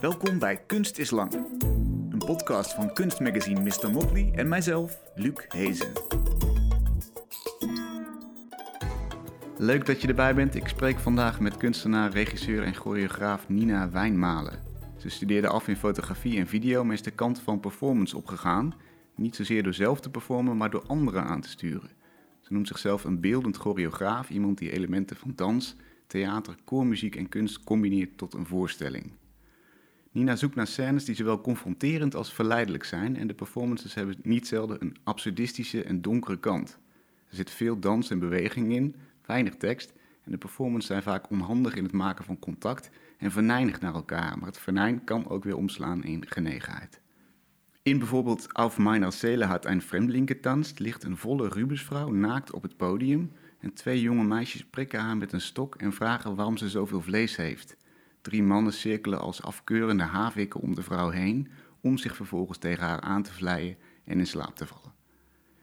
Welkom bij Kunst is Lang. Een podcast van kunstmagazine Mr. Motley en mijzelf, Luc Hezen. Leuk dat je erbij bent. Ik spreek vandaag met kunstenaar, regisseur en choreograaf Nina Wijnmalen. Ze studeerde af in fotografie en video, maar is de kant van performance opgegaan. Niet zozeer door zelf te performen, maar door anderen aan te sturen. Ze noemt zichzelf een beeldend choreograaf, iemand die elementen van dans, theater, koormuziek en kunst combineert tot een voorstelling. Nina zoekt naar scènes die zowel confronterend als verleidelijk zijn en de performances hebben niet zelden een absurdistische en donkere kant. Er zit veel dans en beweging in, weinig tekst en de performances zijn vaak onhandig in het maken van contact en venijnig naar elkaar, maar het venijn kan ook weer omslaan in genegenheid. In bijvoorbeeld Auf meiner Seele hat ein Fremdling getanzt ligt een volle Rubensvrouw naakt op het podium en twee jonge meisjes prikken haar met een stok en vragen waarom ze zoveel vlees heeft. Drie mannen cirkelen als afkeurende havikken om de vrouw heen, om zich vervolgens tegen haar aan te vleien en in slaap te vallen.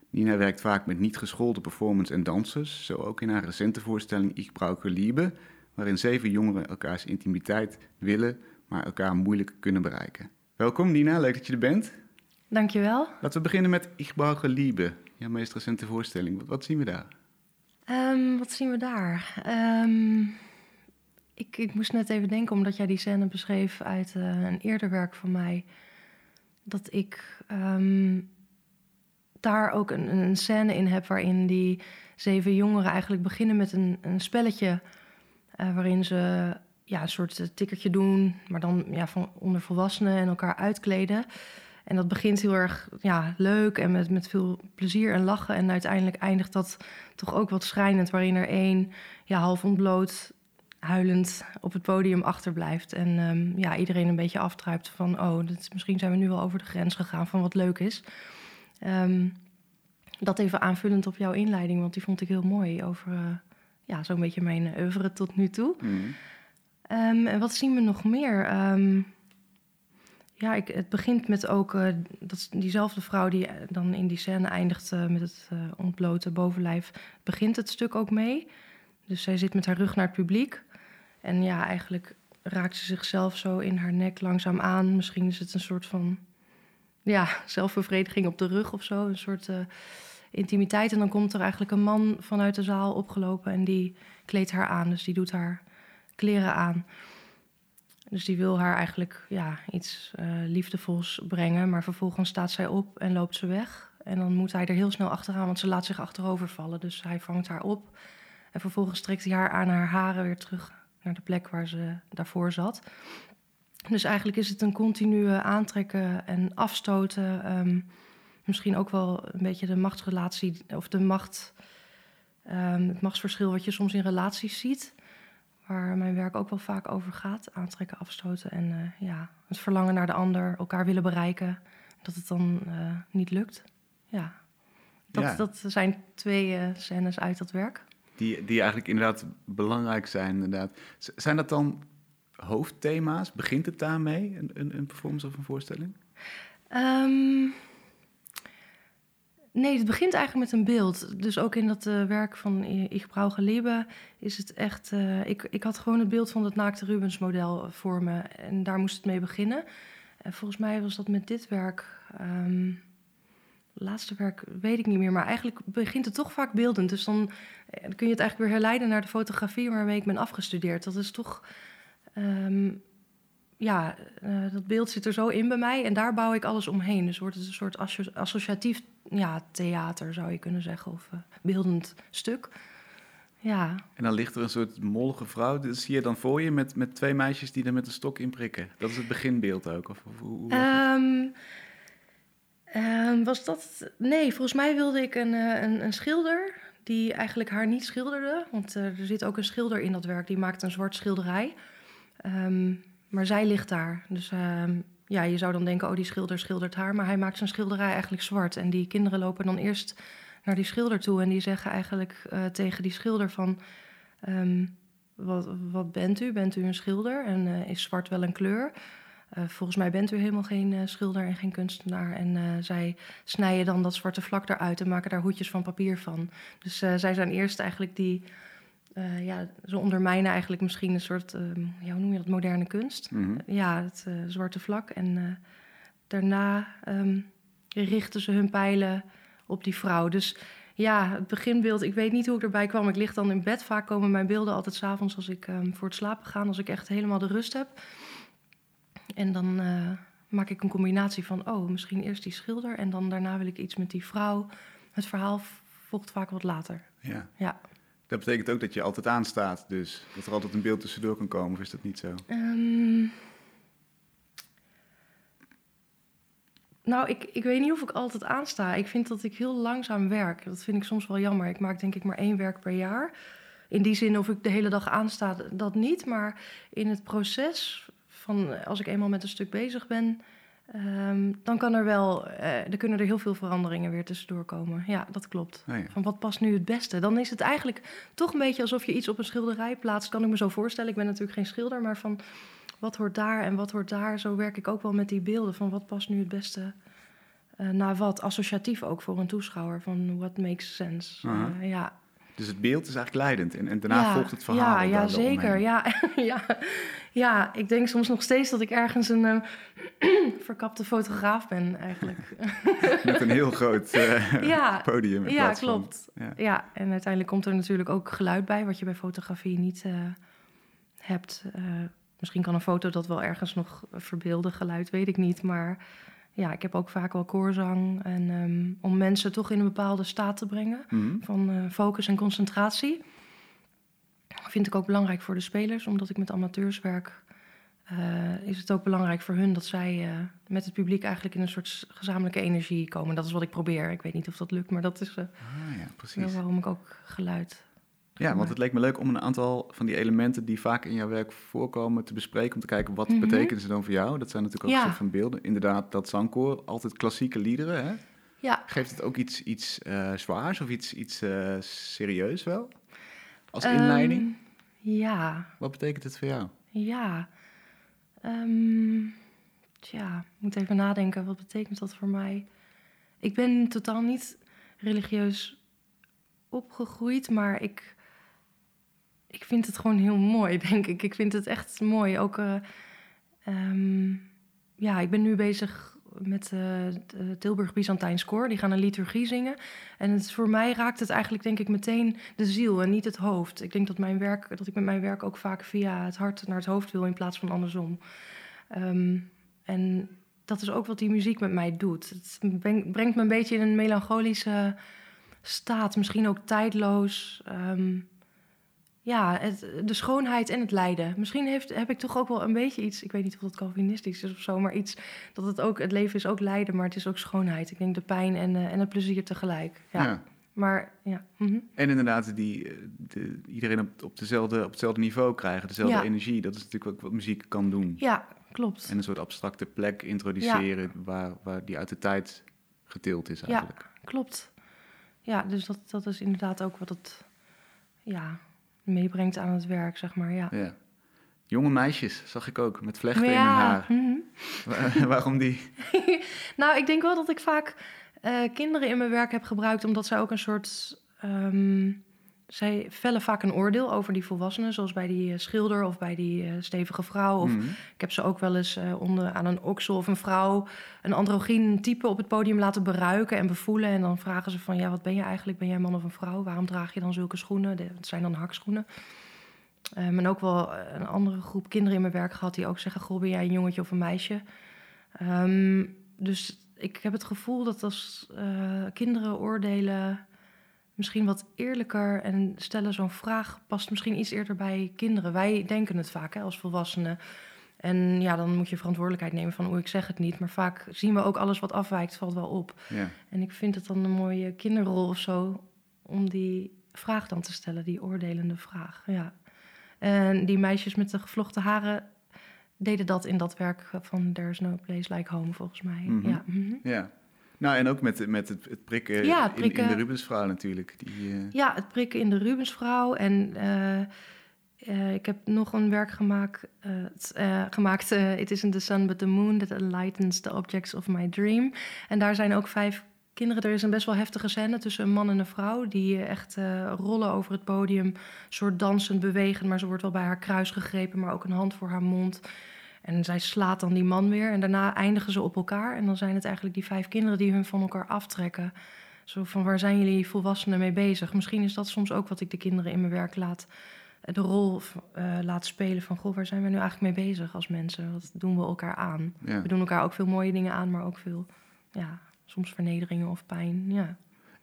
Nina werkt vaak met niet geschoolde performance en dansers, zo ook in haar recente voorstelling Ich brauche Liebe, waarin zeven jongeren elkaars intimiteit willen, maar elkaar moeilijk kunnen bereiken. Welkom Nina, leuk dat je er bent. Dankjewel. Laten we beginnen met Ich brauche Liebe, jouw meest recente voorstelling. Wat, wat zien we daar? Um, wat zien we daar? Um, ik, ik, moest net even denken, omdat jij die scène beschreef uit uh, een eerder werk van mij, dat ik um, daar ook een, een, scène in heb waarin die zeven jongeren eigenlijk beginnen met een, een spelletje uh, waarin ze ja, een soort tikkertje doen, maar dan ja, van onder volwassenen en elkaar uitkleden. En dat begint heel erg ja, leuk en met, met veel plezier en lachen. En uiteindelijk eindigt dat toch ook wat schrijnend, waarin er één ja, half ontbloot, huilend op het podium achterblijft. En um, ja, iedereen een beetje aftruipt van, oh, dit, misschien zijn we nu wel over de grens gegaan van wat leuk is. Um, dat even aanvullend op jouw inleiding, want die vond ik heel mooi over uh, ja, zo'n beetje mijn oeuvre tot nu toe. Mm. Um, en wat zien we nog meer? Ja, ik, het begint met ook uh, dat, diezelfde vrouw die dan in die scène eindigt uh, met het ontblote bovenlijf, begint het stuk ook mee. Dus zij zit met haar rug naar het publiek. En ja, eigenlijk raakt ze zichzelf zo in haar nek langzaam aan. Misschien is het een soort van ja, zelfbevrediging op de rug of zo. Een soort intimiteit. En dan komt er eigenlijk een man vanuit de zaal opgelopen en die kleedt haar aan. Dus die doet haar kleren aan. Dus die wil haar eigenlijk ja, iets uh, liefdevols brengen. Maar vervolgens staat zij op en loopt ze weg. En dan moet hij er heel snel achteraan, want ze laat zich achterover vallen. Dus hij vangt haar op. En vervolgens trekt hij haar aan haar haren weer terug naar de plek waar ze daarvoor zat. Dus eigenlijk is het een continue aantrekken en afstoten. Um, misschien ook wel een beetje de machtsrelatie of de macht, um, het machtsverschil wat je soms in relaties ziet waar mijn werk ook wel vaak over gaat. Aantrekken, afstoten en uh, ja, het verlangen naar de ander, elkaar willen bereiken. Dat het dan uh, niet lukt. Ja. Dat, ja. dat zijn twee uh, scènes uit dat werk. Die, die eigenlijk inderdaad belangrijk zijn. Inderdaad. Zijn dat dan hoofdthema's? Begint het daarmee, een, een, een performance of een voorstelling? Um, Nee, het begint eigenlijk met een beeld. Dus ook in dat uh, werk van Ich brauche Liebe is het echt... Uh, ik, ik had gewoon het beeld van het naakte Rubens model voor me. En daar moest het mee beginnen. En volgens mij was dat met dit werk... Um, laatste werk weet ik niet meer, maar eigenlijk begint het toch vaak beeldend. Dus dan, eh, dan kun je het eigenlijk weer herleiden naar de fotografie waarmee ik ben afgestudeerd. Dat is toch um, ja, uh, dat beeld zit er zo in bij mij en daar bouw ik alles omheen. Dus wordt het een soort asso associatief ja, theater, zou je kunnen zeggen, of uh, beeldend stuk. Ja. En dan ligt er een soort mollige vrouw, dat zie je dan voor je met, met twee meisjes die er met een stok in prikken. Dat is het beginbeeld ook? Of, of hoe, um, was dat... Nee, volgens mij wilde ik een, uh, een, een schilder die eigenlijk haar niet schilderde. Want er zit ook een schilder in dat werk, die maakt een zwart schilderij. Um, maar zij ligt daar. Dus uh, ja, je zou dan denken, oh, die schilder schildert haar. Maar hij maakt zijn schilderij eigenlijk zwart. En die kinderen lopen dan eerst naar die schilder toe. En die zeggen eigenlijk uh, tegen die schilder van... Wat, wat bent u? Bent u een schilder? En is zwart wel een kleur? Uh, volgens mij bent u helemaal geen uh, schilder en geen kunstenaar. En uh, zij snijden dan dat zwarte vlak eruit en maken daar hoedjes van papier van. Dus zij zijn eerst eigenlijk die eh, ja, ze ondermijnen eigenlijk misschien een soort, ehm, ja, hoe noem je dat, moderne kunst. Mhm. Ja, het eh, zwarte vlak. En eh, daarna ehm, richten ze hun pijlen op die vrouw. Dus ja, het beginbeeld, ik weet niet hoe ik erbij kwam. Ik lig dan in bed. Vaak komen mijn beelden altijd s'avonds als ik ehm, voor het slapen ga, als ik echt helemaal de rust heb. En dan eh, maak ik een combinatie van, oh, misschien eerst die schilder en dan daarna wil ik iets met die vrouw. Het verhaal volgt vaak wat later. Ja. Ja. Dat betekent ook dat je altijd aanstaat, dus dat er altijd een beeld tussendoor kan komen, of is dat niet zo? Ehm, nou, ik, ik weet niet of ik altijd aansta. Ik vind dat ik heel langzaam werk. Dat vind ik soms wel jammer. Ik maak denk ik maar één werk per jaar. In die zin of ik de hele dag aansta, dat niet. Maar in het proces van als ik eenmaal met een stuk bezig ben, ehm, dan kan er wel, eh, kunnen er heel veel veranderingen weer tussendoor komen. Ja, dat klopt. Ja. Van wat past nu het beste? Dan is het eigenlijk toch een beetje alsof je iets op een schilderij plaatst. Kan ik me zo voorstellen. Ik ben natuurlijk geen schilder, maar van wat hoort daar en wat hoort daar. Zo werk ik ook wel met die beelden. Van wat past nu het beste eh, naar wat. Associatief ook voor een toeschouwer. Van what makes sense. Eh, ja. Dus het beeld is eigenlijk leidend en, en daarna ja, volgt het verhaal. Ja, ja zeker. Ja, ja, ja, ik denk soms nog steeds dat ik ergens een eh, verkapte fotograaf ben eigenlijk. Met een heel groot eh, Ja, podium. ja, van- klopt. Ja. Ja, en uiteindelijk komt er natuurlijk ook geluid bij, wat je bij fotografie niet eh, hebt. Eh, misschien kan een foto dat wel ergens nog verbeelden, geluid, weet ik niet. Maar ja, ik heb ook vaak wel koorzang. En ehm, om mensen toch in een bepaalde staat te brengen Mhm. van eh, focus en concentratie. Vind ik ook belangrijk voor de spelers, omdat ik met amateurs werk. eh, is het ook belangrijk voor hun dat zij eh, met het publiek eigenlijk in een soort gezamenlijke energie komen. Dat is wat ik probeer. Ik weet niet of dat lukt, maar dat is Ah, ja, precies. waarom ik ook geluid. Ja, want het leek me leuk om een aantal van die elementen die vaak in jouw werk voorkomen te bespreken. Om te kijken wat Mhm. betekenen ze dan voor jou. Dat zijn natuurlijk ook Ja. een soort van beelden. Inderdaad, dat zangkoor, altijd klassieke liederen. Hè? Ja, Geeft het ook iets, iets eh, zwaars of iets, iets eh, serieus wel? Als ehm, inleiding? ja, Wat betekent het voor jou? ja. Tja, ik moet even nadenken. Wat betekent dat voor mij? Ik ben totaal niet religieus opgegroeid, maar ik, ik vind het gewoon heel mooi, denk ik. Ik vind het echt mooi. Ook, eh, ehm, ja, ik ben nu bezig met de Tilburg Byzantijns Koor. Die gaan een liturgie zingen. En het, voor mij raakt het eigenlijk, denk ik, meteen de ziel en niet het hoofd. Ik denk dat, mijn werk, dat ik met mijn werk ook vaak via het hart naar het hoofd wil in plaats van andersom. Ehm, en dat is ook wat die muziek met mij doet. Het breng- brengt me een beetje in een melancholische staat, misschien ook tijdloos. Ehm, ja, het, de schoonheid en het lijden. Misschien heeft, heb ik toch ook wel een beetje iets, ik weet niet of dat Calvinistisch is of zo, maar iets dat het ook, het leven is ook lijden, maar het is ook schoonheid. Ik denk de pijn en, eh, en het plezier tegelijk. Ja. Ja. Maar ja. mhm. En inderdaad, die, eh, de, iedereen op, op, dezelfde, op hetzelfde niveau krijgen, dezelfde Ja. energie. Dat is natuurlijk ook wat muziek kan doen. Ja, klopt. En een soort abstracte plek introduceren waar, waar die uit de tijd getild is Ja. eigenlijk. Klopt. Ja, dus dat, dat is inderdaad ook wat het ja, meebrengt aan het werk, zeg maar. Ja. Ja. Jonge meisjes zag ik ook, met vlechten in hun haar. mhm. Wa- Waarom die? Nou, ik denk wel dat ik vaak eh, kinderen in mijn werk heb gebruikt, omdat zij ook een soort. ehm, zij vellen vaak een oordeel over die volwassenen, zoals bij die eh, schilder of bij die eh, stevige vrouw. Of Mhm. ik heb ze ook wel eens eh, onder, aan een oksel of een vrouw een androgyn type op het podium laten beruiken en bevoelen. En dan vragen ze van, ja, wat ben je eigenlijk? Ben jij een man of een vrouw? Waarom draag je dan zulke schoenen? Het zijn dan hakschoenen. Ehm, en ook wel een andere groep kinderen in mijn werk gehad die ook zeggen, goh, ben jij een jongetje of een meisje? Ehm, dus ik heb het gevoel dat als kinderen oordelen misschien wat eerlijker en stellen zo'n vraag past misschien iets eerder bij kinderen. Wij denken het vaak hè, als volwassenen. En ja, dan moet je verantwoordelijkheid nemen van, oh, ik zeg het niet. Maar vaak zien we ook alles wat afwijkt, valt wel op. Ja. En ik vind het dan een mooie kinderrol of zo om die vraag dan te stellen, die oordelende vraag. Ja. En die meisjes met de gevlochten haren deden dat in dat werk van There's No Place Like Home, volgens mij. Mhm. Ja. mhm. ja. Nou, en ook met, met het, het prikken, Ja, In, de Rubensvrouw natuurlijk. Die, eh, Ja, het prikken in de Rubensvrouw. En eh, eh, ik heb nog een werk gemaakt. gemaakt It isn't the sun but the moon that enlightens the objects of my dream. En daar zijn ook vijf kinderen. Er is een best wel heftige scène tussen een man en een vrouw. Die echt uh, rollen over het podium. soort dansend bewegen. Maar ze wordt wel bij haar kruis gegrepen. Maar ook een hand voor haar mond. En zij slaat dan die man weer. En daarna eindigen ze op elkaar. En dan zijn het eigenlijk die vijf kinderen die hun van elkaar aftrekken. Zo van waar zijn jullie volwassenen mee bezig? Misschien is dat soms ook wat ik de kinderen in mijn werk laat. De rol uh, laat spelen van goh, waar zijn we nu eigenlijk mee bezig als mensen? Wat doen we elkaar aan? We doen elkaar ook veel mooie dingen aan, maar ook veel ja, soms vernederingen of pijn. Ja.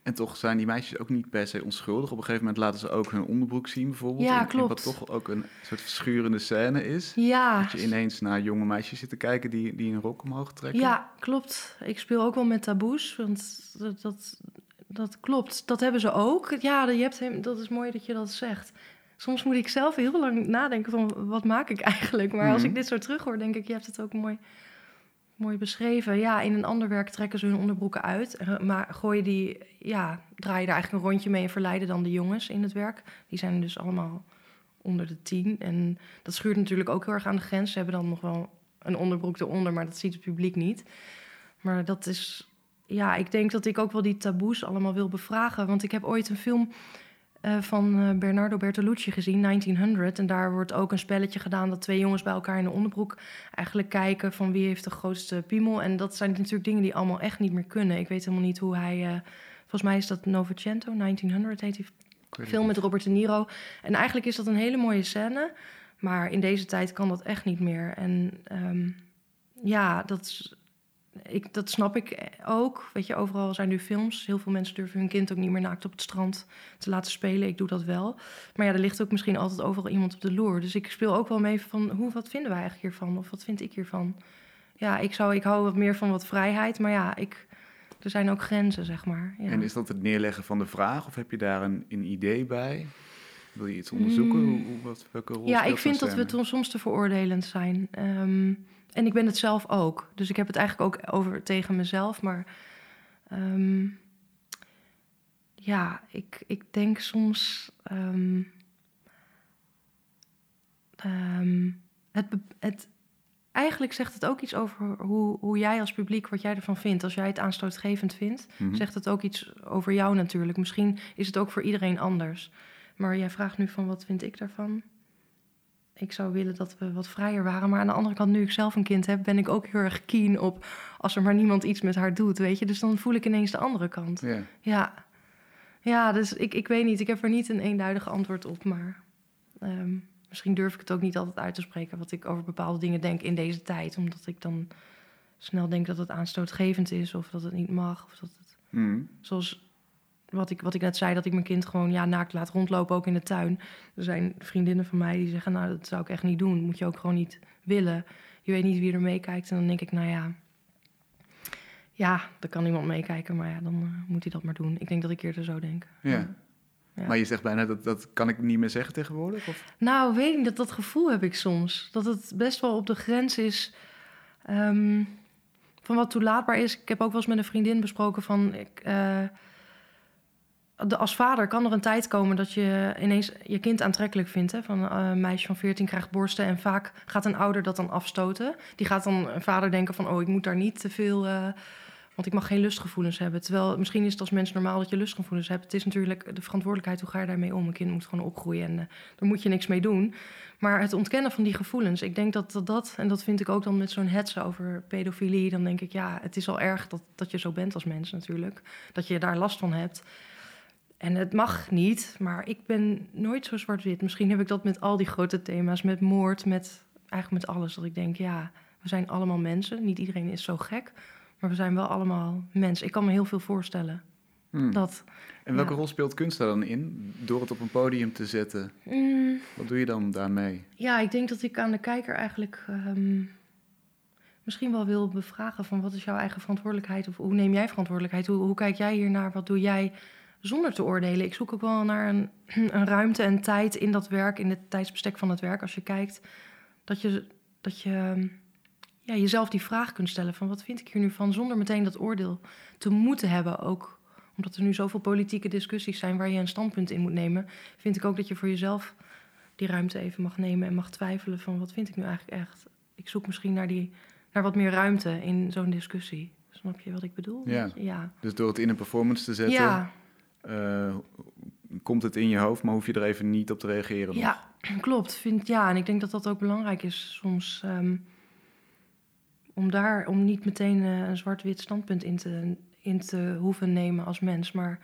En toch zijn die meisjes ook niet per se onschuldig. Op een gegeven moment laten ze ook hun onderbroek zien, bijvoorbeeld. Ja, en, klopt. wat toch ook een soort verschurende scène is. Ja. Dat je ineens naar jonge meisjes zit te kijken die, die een rok omhoog trekken. Ja, klopt. Ik speel ook wel met taboes, want dat, dat, dat klopt. Dat hebben ze ook. Ja, je hebt, dat is mooi dat je dat zegt. Soms moet ik zelf heel lang nadenken van wat maak ik eigenlijk. Maar als mhm. ik dit zo terughoor, denk ik, je hebt het ook mooi Mooi beschreven. Ja, in een ander werk trekken ze hun onderbroeken uit. Eh, maar gooien die, ja, draaien daar eigenlijk een rondje mee en verleiden dan de jongens in het werk. Die zijn dus allemaal onder de tien. En dat schuurt natuurlijk ook heel erg aan de grens. Ze hebben dan nog wel een onderbroek eronder, maar dat ziet het publiek niet. Maar dat is, ja, ik denk dat ik ook wel die taboes allemaal wil bevragen. Want ik heb ooit een film uh, van uh, Bernardo Bertolucci gezien, 1900. En daar wordt ook een spelletje gedaan dat twee jongens bij elkaar in de onderbroek eigenlijk kijken van wie heeft de grootste piemel. En dat zijn natuurlijk dingen die allemaal echt niet meer kunnen. Ik weet helemaal niet hoe hij. Uh, volgens mij is dat Novecento, 1900 heet die film met Robert De Niro. En eigenlijk is dat een hele mooie scène. Maar in deze tijd kan dat echt niet meer. En um, ja, dat ik, dat snap ik ook. Weet je, overal zijn nu films. Heel veel mensen durven hun kind ook niet meer naakt op het strand te laten spelen. Ik doe dat wel. Maar ja, er ligt ook misschien altijd overal iemand op de loer. Dus ik speel ook wel mee van, hoe, wat vinden wij eigenlijk hiervan? Of wat vind ik hiervan? Ja, ik, zou, ik hou wat meer van wat vrijheid. Maar ja, ik, er zijn ook grenzen, zeg maar. Ja. En is dat het neerleggen van de vraag? Of heb je daar een, een idee bij? Wil je iets onderzoeken? Mm. Hoe, wat, welke rol ja, ik vind dat we soms te veroordelend zijn. Um, en ik ben het zelf ook. Dus ik heb het eigenlijk ook over tegen mezelf. Maar um, ja, ik, ik denk soms. Um, um, het, het, eigenlijk zegt het ook iets over hoe, hoe jij als publiek, wat jij ervan vindt. Als jij het aanstootgevend vindt, mm zegt het ook iets over jou natuurlijk. Misschien is het ook voor iedereen anders. Maar jij vraagt nu van wat vind ik daarvan? Ik zou willen dat we wat vrijer waren. Maar aan de andere kant, nu ik zelf een kind heb, ben ik ook heel erg keen op als er maar niemand iets met haar doet, weet je. Dus dan voel ik ineens de andere kant. Ja. Ja, ja dus ik, ik weet niet. Ik heb er niet een eenduidig antwoord op, maar ehm, misschien durf ik het ook niet altijd uit te spreken wat ik over bepaalde dingen denk in deze tijd. Omdat ik dan snel denk dat het aanstootgevend is of dat het niet mag. Of dat het, mm. Zoals wat ik, wat ik net zei, dat ik mijn kind gewoon ja, naakt laat rondlopen, ook in de tuin. Er zijn vriendinnen van mij die zeggen, nou, dat zou ik echt niet doen. moet je ook gewoon niet willen. Je weet niet wie er meekijkt. En dan denk ik, nou ja, ja, er kan iemand meekijken, maar ja, dan uh, moet hij dat maar doen. Ik denk dat ik eerder zo denk. Ja. ja. Maar je zegt bijna, dat, dat kan ik niet meer zeggen tegenwoordig? Of? Nou, weet ik dat, dat gevoel heb ik soms. Dat het best wel op de grens is... Um, van wat toelaatbaar is. Ik heb ook wel eens met een vriendin besproken van... Ik, uh, de, als vader kan er een tijd komen dat je ineens je kind aantrekkelijk vindt. Hè? Van uh, een meisje van 14 krijgt borsten en vaak gaat een ouder dat dan afstoten. Die gaat dan een vader denken van, oh, ik moet daar niet te veel... Uh, want ik mag geen lustgevoelens hebben. Terwijl misschien is het als mens normaal dat je lustgevoelens hebt. Het is natuurlijk de verantwoordelijkheid, hoe ga je daarmee om? Een kind moet gewoon opgroeien en uh, daar moet je niks mee doen. Maar het ontkennen van die gevoelens, ik denk dat dat, dat en dat vind ik ook dan met zo'n hetsen over pedofilie... dan denk ik, ja, het is al erg dat, dat je zo bent als mens natuurlijk. Dat je daar last van hebt. En het mag niet, maar ik ben nooit zo zwart-wit. Misschien heb ik dat met al die grote thema's, met moord, met eigenlijk met alles. Dat ik denk, ja, we zijn allemaal mensen. Niet iedereen is zo gek, maar we zijn wel allemaal mensen. Ik kan me heel veel voorstellen. Hmm. Dat, en welke rol speelt kunst daar dan in? Door het op een podium te zetten. Hmm. Wat doe je dan daarmee? Ja, ik denk dat ik aan de kijker eigenlijk ehm, misschien wel wil bevragen van wat is jouw eigen verantwoordelijkheid? Of hoe neem jij verantwoordelijkheid? Hoe, hoe kijk jij hier naar? Wat doe jij? Zonder te oordelen. Ik zoek ook wel naar een, een ruimte en tijd in dat werk, in het tijdsbestek van het werk. Als je kijkt, dat je, dat je ja, jezelf die vraag kunt stellen van wat vind ik hier nu van, zonder meteen dat oordeel te moeten hebben. Ook omdat er nu zoveel politieke discussies zijn waar je een standpunt in moet nemen, vind ik ook dat je voor jezelf die ruimte even mag nemen en mag twijfelen van wat vind ik nu eigenlijk echt. Ik zoek misschien naar, die, naar wat meer ruimte in zo'n discussie. Snap je wat ik bedoel? Ja. Ja. Dus door het in een performance te zetten, Ja, eh, komt het in je hoofd, maar hoef je er even niet op te reageren. nog. ja, klopt. Vind, ja, en ik denk dat dat ook belangrijk is soms. ehm, om daar, om niet meteen eh, een zwart-wit standpunt in te, in te hoeven nemen als mens, maar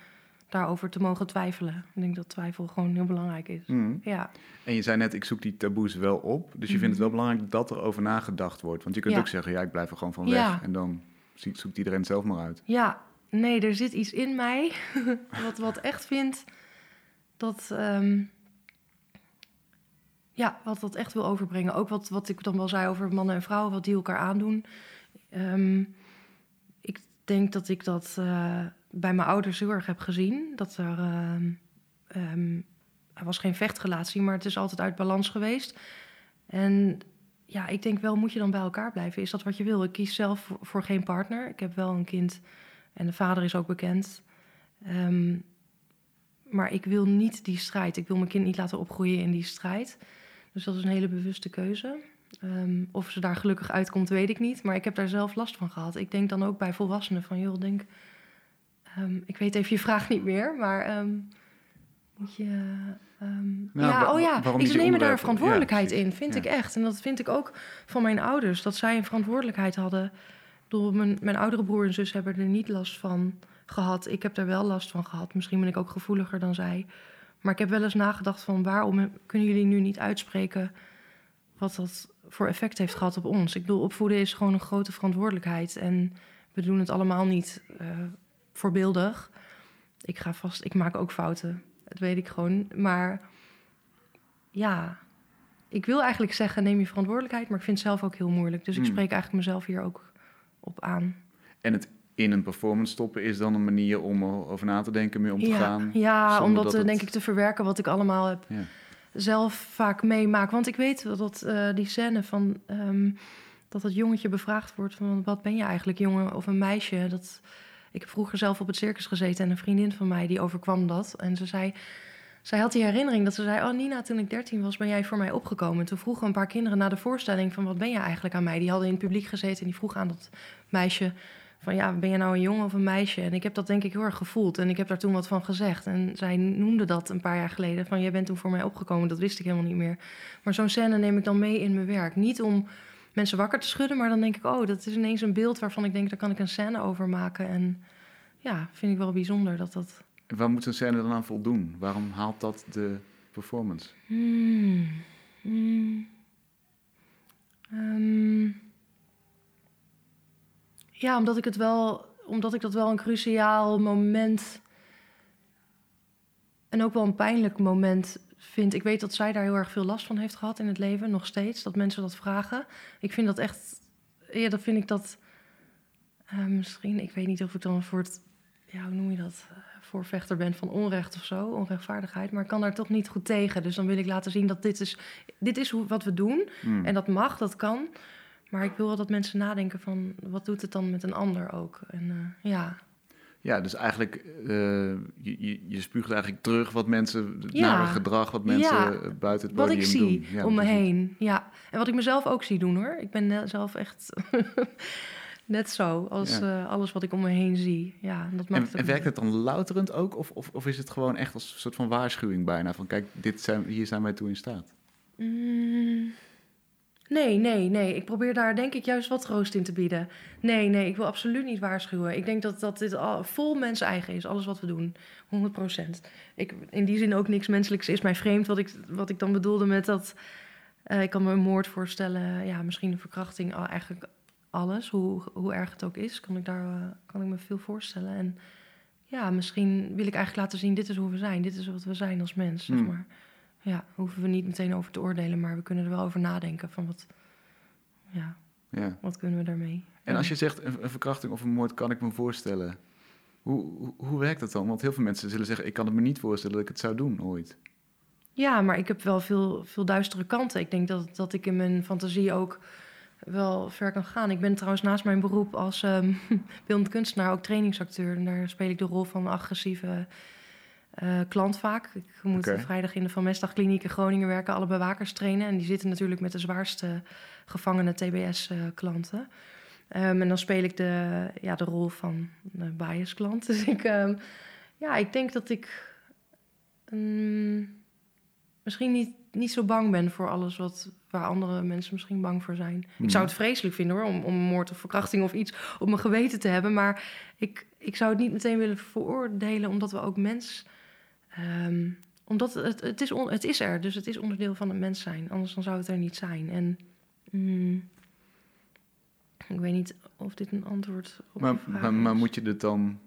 daarover te mogen twijfelen. Ik denk dat twijfel gewoon heel belangrijk is. Mhm. Ja, En je zei net, ik zoek die taboes wel op. Dus je vindt het wel belangrijk dat er over nagedacht wordt. Want je kunt Mhm. Ja. ook zeggen, ja, ik blijf er gewoon van Ja. weg. En dan zoekt iedereen het zelf maar uit. ja, nee, er zit iets in mij wat, wat echt vindt dat. ehm, ja, wat dat echt wil overbrengen. Ook wat, wat ik dan wel zei over mannen en vrouwen, wat die elkaar aandoen. Ehm, ik denk dat ik dat eh, bij mijn ouders heel erg heb gezien. Dat er. ehm, er was geen vechtrelatie, maar het is altijd uit balans geweest. En ja, ik denk wel, moet je dan bij elkaar blijven? Is dat wat je wil? Ik kies zelf voor geen partner. Ik heb wel een kind en de vader is ook bekend. Ehm, maar ik wil niet die strijd. Ik wil mijn kind niet laten opgroeien in die strijd. Dus dat is een hele bewuste keuze. Ehm, of ze daar gelukkig uitkomt, weet ik niet. Maar ik heb daar zelf last van gehad. Ik denk dan ook bij volwassenen van, joh, denk... ehm, ik weet even je vraag niet meer, maar moet je... Nou, ja, oh ja, ik neem daar verantwoordelijkheid Ja, in, vind Ja. ik echt. En dat vind ik ook van mijn ouders, dat zij een verantwoordelijkheid hadden. Mijn, mijn oudere broer en zus hebben er niet last van gehad. Ik heb er wel last van gehad. Misschien ben ik ook gevoeliger dan zij. Maar ik heb wel eens nagedacht van waarom kunnen jullie nu niet uitspreken wat dat voor effect heeft gehad op ons. Ik bedoel, opvoeden is gewoon een grote verantwoordelijkheid. En we doen het allemaal niet eh, voorbeeldig. Ik ga vast, ik maak ook fouten. Dat weet ik gewoon. Maar ja, ik wil eigenlijk zeggen, neem je verantwoordelijkheid. Maar ik vind het zelf ook heel moeilijk. Dus ik Hmm. spreek eigenlijk mezelf hier ook op aan. En het in een performance stoppen is dan een manier om erover na te denken, mee om te ja, gaan. ja om dat, eh, het- denk ik te verwerken wat ik allemaal heb Ja. zelf vaak meemaak. Want ik weet wel dat eh, die scène van ehm, dat dat jongetje bevraagd wordt van wat ben je eigenlijk, jongen of een meisje? Dat, ik heb vroeger zelf op het circus gezeten en een vriendin van mij die overkwam dat. En ze zei, zij had die herinnering dat ze zei, oh Nina, toen ik 13 was ben jij voor mij opgekomen. En toen vroegen een paar kinderen na de voorstelling van wat ben je eigenlijk aan mij? Die hadden in het publiek gezeten en die vroegen aan dat meisje van ja, ben je nou een jongen of een meisje? En ik heb dat denk ik heel erg gevoeld en ik heb daar toen wat van gezegd. En zij noemde dat een paar jaar geleden van jij bent toen voor mij opgekomen, dat wist ik helemaal niet meer. Maar zo'n scène neem ik dan mee in mijn werk. Niet om mensen wakker te schudden, maar dan denk ik, oh, dat is ineens een beeld waarvan ik denk, daar kan ik een scène over maken. En ja, vind ik wel bijzonder dat dat. Waar moet zo'n scène dan aan voldoen? Waarom haalt dat de performance? Hmm. Hmm. Ehm. Ja, omdat ik het wel, omdat ik dat wel een cruciaal moment en ook wel een pijnlijk moment vind. Ik weet dat zij daar heel erg veel last van heeft gehad in het leven, nog steeds, dat mensen dat vragen. Ik vind dat echt, ja, dat vind ik dat eh, misschien, ik weet niet of ik dan voor het, ja, hoe noem je dat, voorvechter ben van onrecht of zo, onrechtvaardigheid, maar ik kan daar toch niet goed tegen. Dus dan wil ik laten zien dat dit is, dit is hoe, wat we doen. Hmm. En dat mag, dat kan. Maar ik wil wel dat mensen nadenken van, wat doet het dan met een ander ook? En eh, ja, Ja, dus eigenlijk, eh, je, je, je spuugt eigenlijk terug wat mensen, Ja. nare gedrag wat mensen Ja. buiten het wat podium ik zie doen. Ja, om me heen. Ja, en wat ik mezelf ook zie doen hoor. Ik ben eh, zelf echt net zo als Ja. eh, alles wat ik om me heen zie. Ja, dat maakt En, het en werkt het dan louterend ook? Of, of, of is het gewoon echt als een soort van waarschuwing bijna? Van kijk, dit zijn, hier zijn wij toe in staat. Mm, Nee, nee, nee. Ik probeer daar denk ik juist wat troost in te bieden. Nee, nee, ik wil absoluut niet waarschuwen. Ik denk dat, dat dit al vol mens eigen is, alles wat we doen. 100 procent. In die zin ook niks menselijks is mij vreemd. Wat ik, wat ik dan bedoelde met dat... eh, ik kan me een moord voorstellen, ja, misschien een verkrachting, al- eigenlijk alles. Hoe, hoe erg het ook is, kan ik, daar, eh, kan ik me veel voorstellen. En ja, misschien wil ik eigenlijk laten zien, dit is hoe we zijn. Dit is wat we zijn als mens, zeg Hmm. maar. Ja, hoeven we niet meteen over te oordelen, maar we kunnen er wel over nadenken van wat, ja, Ja. wat kunnen we daarmee. En Ja. als je zegt een, een verkrachting of een moord, kan ik me voorstellen. Hoe, hoe, hoe werkt dat dan? Want heel veel mensen zullen zeggen, ik kan het me niet voorstellen dat ik het zou doen ooit. Ja, maar ik heb wel veel, veel duistere kanten. Ik denk dat, dat ik in mijn fantasie ook wel ver kan gaan. Ik ben trouwens naast mijn beroep als ehm beeldend kunstenaar ook trainingsacteur. En daar speel ik de rol van een agressieve eh, klant vaak. Ik moet vrijdag in de Van Mestdagkliniek in Groningen werken, alle bewakers trainen. En die zitten natuurlijk met de zwaarste gevangene TBS-klanten. Ehm, en dan speel ik de, ja, de rol van de bias klant. Dus ik, ehm, ja, ik denk dat ik mm, misschien niet, niet zo bang ben voor alles wat, waar andere mensen misschien bang voor zijn. Ik zou het vreselijk vinden hoor, om, om moord of verkrachting of iets op mijn geweten te hebben. Maar ik, ik zou het niet meteen willen veroordelen, omdat we ook mens. ehm, omdat het, het, is on- het is er, dus het is onderdeel van het mens zijn. Anders dan zou het er niet zijn. En mm, ik weet niet of dit een antwoord op Maar, maar, moet je het dan